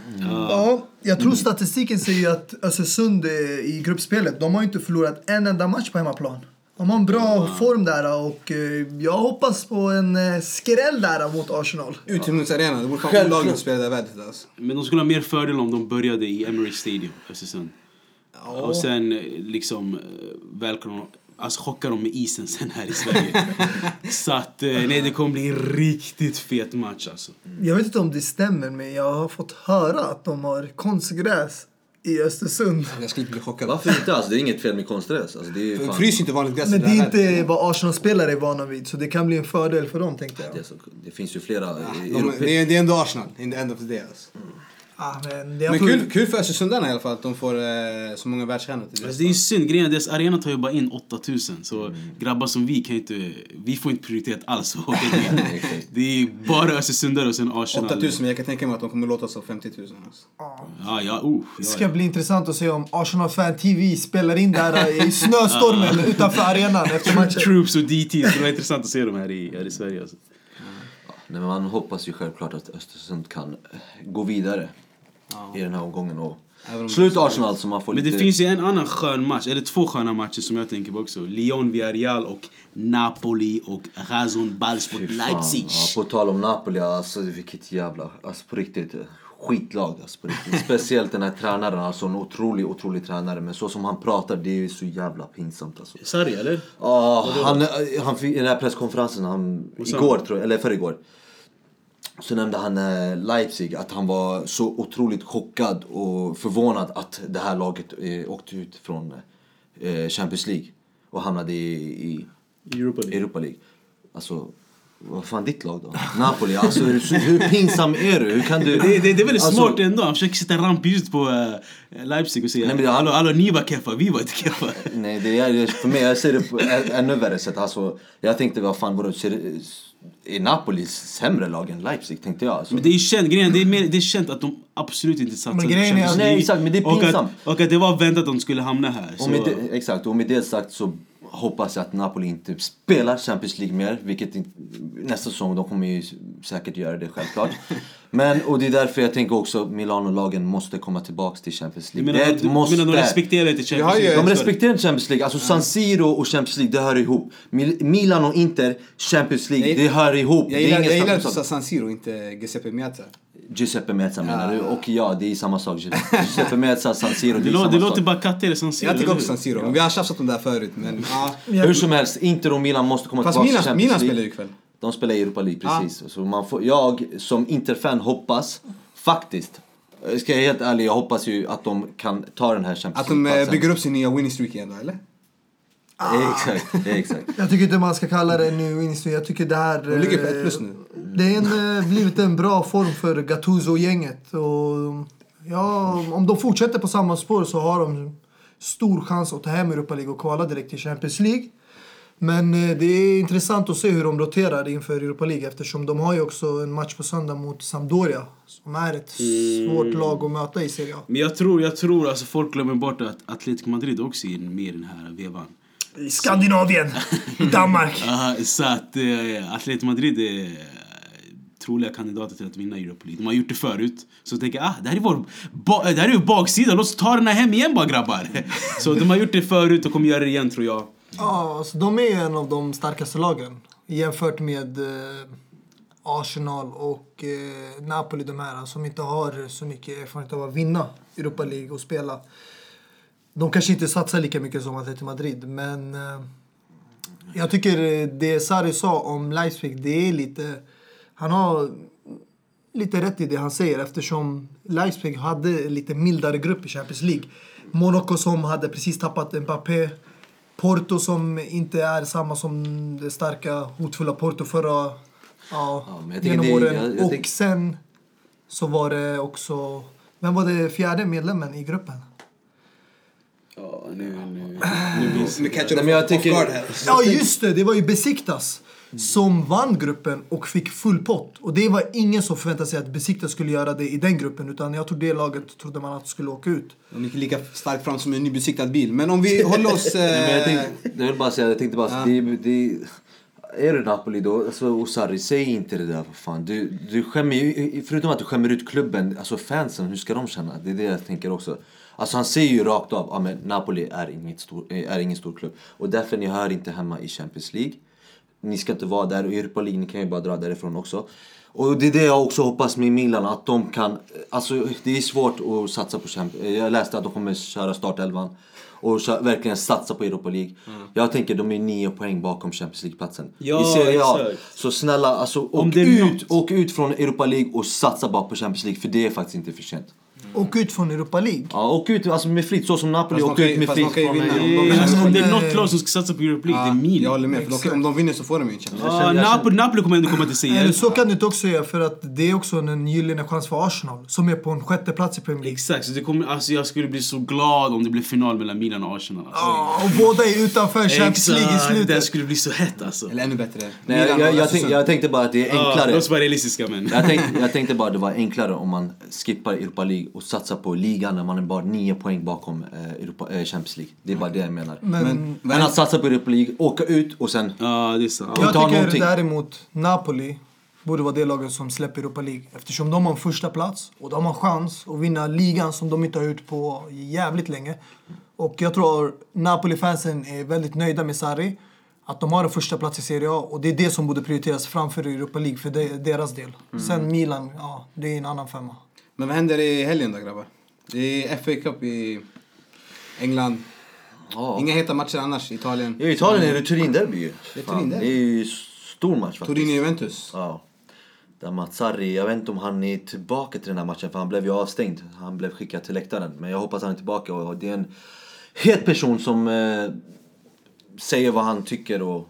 Ja, jag tror statistiken säger att Östersund eh, i gruppspelet, de har inte förlorat en enda match på hemmaplan. De har en bra form där och eh, jag hoppas på en eh, skräll där mot Arsenal. Utomhusarena, det vore fan Självklart. olagligt att spela där vädret alltså. Men de skulle ha mer fördel om de började i Emirates Stadium, Östersund. Och sen eh, liksom eh, välkomna Alltså chocka dem med isen sen här i Sverige. Så att, eh, nej det kommer bli en riktigt fet match alltså. Jag vet inte om det stämmer men jag har fått höra att de har konstgräs i Östersund. Jag skulle inte bli chockad. Varför inte? Alltså, det är inget fel med konstgräs. Alltså, det är fan... Frys inte vanligt gräs Men det är inte vad Arsenal-spelare är vana vid så det kan bli en fördel för dem tänkte jag. Det, så, det finns ju flera... De, europe- det, är, det är ändå Arsenal, in the end of the day alltså. Ah, men Men tror- kul, kul för Östersundarna i alla fall att de får eh, så många världsstjärnor till Alltså det är ju synd, grejen är deras arena tar ju bara in 8000 så grabbar som vi kan ju inte, vi får inte prioritet alls. Det är ju bara Östersundare och sen Arsenal. 8000 men jag kan tänka mig att de kommer låta oss av 50 000 alltså. Ja, ja, oh, Det ska ja. bli intressant att se om Arsenal Fan TV spelar in där i snöstormen utanför arenan efter matchen. Troops och DT, det skulle vara intressant att se dem här i, här i Sverige alltså. Nej, men man hoppas ju självklart att Östersund kan gå vidare i den här omgången och Även om- slå ut Arsenal så man får Men lite... det finns ju en annan skön match, eller två sköna matcher som jag tänker på också. Lyon, Villarreal och Napoli och Razon Bals mot Fy fan. Leipzig. Ja, på tal om Napoli, alltså vilket jävla... Alltså på riktigt, eh, skitlag alltså på riktigt. Speciellt den här tränaren, alltså en otrolig, otrolig tränare. Men så som han pratar, det är ju så jävla pinsamt alltså. Sarri eller? Ja, han, han fick, i den här presskonferensen, han, igår tror jag, eller förrgår. Så nämnde han eh, Leipzig, att han var så otroligt chockad och förvånad att det här laget eh, åkte ut från eh, Champions League och hamnade i, i Europa League. Europa League. Alltså, vad fan ditt lag då? Napoli, alltså hur, hur pinsam är du? Hur kan du... Det, det, det är väldigt Alltså- smart ändå, han försöker sätta rampljuset på uh, Leipzig och säga Nej, men det- hallå, hallå, ni var keffa, vi var inte keffa. Nej, det är, för mig, jag ser det på ännu värre sätt. Alltså, jag tänkte, vad fan, vadå, ser, är Napoli sämre lag än Leipzig? Tänkte jag. Alltså. Men det är känt, grejen, det är, mer, det är känt att de absolut inte satsade Men på grejen är Champions att- League. Nej, exakt, men det är och att, pinsamt. och att det var väntat att de skulle hamna här. Och Så, med det, exakt, och med det sagt så hoppas jag att Napoli inte spelar Champions League mer. Vilket inte, nästa säsong, de kommer ju säkert göra det självklart. Men, och det är därför jag tänker också Milano-lagen måste komma tillbaks till Champions du League. menar, det är ett du, måste. menar de respekterar inte Vi har Champions League? De respekterar inte Champions League. Alltså San Siro och Champions League, det hör ihop. Mil- Milan och Inter, Champions League, Jag- det hör ihop. Jag det är gillar, jag gillar att om du sa sånt. San Siro, inte Giuseppe Meazza. Giuseppe Meazza menar du? Och ja, det är samma sak. Giuseppe Meazza, San Siro, det Det, är samma det sak. låter bara kattig San Siro. Jag tycker hur? San Siro, men vi har tjafsat om det här förut. Men, ja. Hur som helst, Inter och Milan måste komma Fast tillbaka Milan, till Champions Milan League. spelar ju ikväll. De spelar i Europa League, precis. Så man får, jag som Inter-fan hoppas, faktiskt, ska jag helt ärlig, jag hoppas ju att de kan ta den här Champions Att de eh, League-platsen. bygger upp sin nya winning streak igen då, eller? Exakt, exakt. Jag tycker inte man ska kalla det en ny vinst. Jag tycker det här... De ligger på eh, ett plus nu. Det eh, blivit en bra form för Gattuso-gänget. Och ja, om de fortsätter på samma spår så har de stor chans att ta hem Europa League och kvala direkt till Champions League. Men eh, det är intressant att se hur de roterar inför Europa League eftersom de har ju också en match på söndag mot Sampdoria som är ett svårt lag att möta i Serie A. Men jag tror, jag tror alltså folk glömmer bort att Atletico Madrid också är med i den här vevan. I Skandinavien, i Danmark. Aha, så att eh, Atletico Madrid är eh, troliga kandidater till att vinna Europa League. De har gjort det förut. Så jag tänker ah, det här är vår ba- det här är vår baksida, låt oss ta den här hem igen bara grabbar. Så de har gjort det förut och kommer göra det igen tror jag. Ja, alltså, de är en av de starkaste lagen jämfört med eh, Arsenal och eh, Napoli, de här som inte har så mycket erfarenhet av att vinna Europa League och spela. De kanske inte satsar lika mycket som Atletico Madrid, men eh, jag tycker det Sarri sa om Leipzig, det är lite... Han har lite rätt i det han säger eftersom Leipzig hade lite mildare grupp i Champions League. Monaco som hade precis tappat Mbappé. Porto som inte är samma som det starka, hotfulla Porto förra ja, Ja, genom det- åren. jag- jag och tycker- sen så var det också... Vem var det fjärde medlemmen i gruppen? Ja, nu, nu, nu Vi jag. catchar jag off guard här. Ja, just det! Det var ju Besiktas som vann gruppen och fick full pott. Och det var ingen som förväntade sig att Besiktas skulle göra det i den gruppen. Utan jag tror det laget trodde man att skulle åka ut. De gick lika starkt fram som en nybesiktad bil. Men om vi håller oss... Nej, men jag, Eh, tänkte, jag vill bara säga, jag tänkte bara, Ja. det, det, är du Napoli då, alltså Osari, säg inte det där för fan. Du, du skämmer ju, förutom att du skämmer ut klubben, alltså fansen, hur ska de känna? Det är det jag tänker också. Alltså han säger ju rakt av, men Napoli är, inget stor, är ingen stor klubb. Och därför ni hör inte hemma i Champions League. Ni ska inte vara där och Europa League, ni kan ju bara dra därifrån också. Och det är det jag också hoppas med Milan, att de kan... Alltså det är svårt att satsa på Champions Jag läste att de kommer köra startelvan och verkligen satsa på Europa League. Jag tänker de är nio poäng bakom Champions League-platsen. Ja, I Serie A. Så snälla, alltså, åk, ut, något- åk ut från Europa League och satsa bara på Champions League, för det är faktiskt inte för sent. Åk ut från Europa League. Ja, åk ut alltså, med flit, så som Napoli åkte ut med ju från, vinna. eh, Om de vinner Alltså, om det är något lag som ska satsa på Europe League, det är Ja, Milan. jag håller med. För de, om de vinner så får de ju en League. Ja, Napoli, Napoli kommer ändå komma till Eller CL. så kan du inte också säga för att det är också en gyllene chans för Arsenal som är på en sjätte plats i Premier League. Exakt, så det kommer, alltså jag skulle bli så glad om det blev final mellan Milan och Arsenal. Alltså. Ja, och båda är utanför Champions League i Exakt, det slutet. skulle bli så hett alltså. Eller ännu bättre. Nej, Milan jag, jag, jag, Östersund. tänk, jag tänkte bara att det är Ja, enklare. de ska vara realistiska men. Jag tänkte, jag tänkte bara det var enklare om man skippar Europa League och satsar på ligan när man är bara nio poäng bakom eh, Europa, eh, Champions League. Det är bara det jag menar. Men, Men- Men att satsa på Europa League, åka ut och sen... Ja, det är sant. Jag tycker någonting. däremot Napoli borde vara det laget som släpper Europa League. Eftersom de har en första plats och de har chans att vinna ligan som de inte har gjort på jävligt länge. Och jag tror Napoli-fansen är väldigt nöjda med Sarri. Att de har en första plats i Serie A och det är det som borde prioriteras framför Europa League för de- deras del. Sen Milan, ja, det är en annan femma. Men vad händer i helgen då grabbar? Det är FA Cup i England. Ja. Inga heta matcher annars i Italien. I Italien är det Turin-derby ju. Det är Turin-derby. Det är ju stor match faktiskt. Turin-Juventus. Ja. Där Mazzarri, jag vet inte om han är tillbaka till den här matchen för han blev ju avstängd. Han blev skickad till läktaren. Men jag hoppas han är tillbaka och det är en het person som eh, säger vad han tycker och...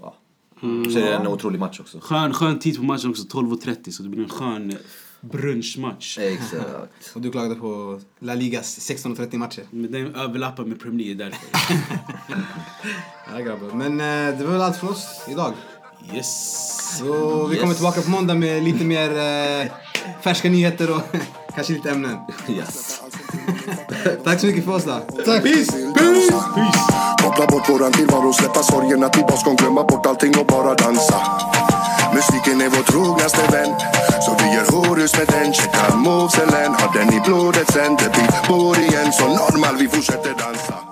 Ja. Så är det en otrolig match också. Skön, skön tid på matchen också, 12.30 så det blir en skön brunchmatch. Exakt. Och du klagade på La Ligas 16.30 matcher. Men den överlappar med Premier League därför. Ja grabbar. Men eh, det var väl allt från oss idag. Yes. Så vi kommer Yes. tillbaka på måndag med lite mer eh, färska nyheter och kanske lite ämnen. Yes. Tack så mycket för oss då. Tack! Peace! Koppla bort våran tillvaro, släppa sorgerna till baskon, glömma bort allting och bara dansa. Musiken är vår trognaste vän, så vi gör horus med den. Checka movesen, har den i blodet sen. Det blir vår igen, så normal, vi fortsätter dansa.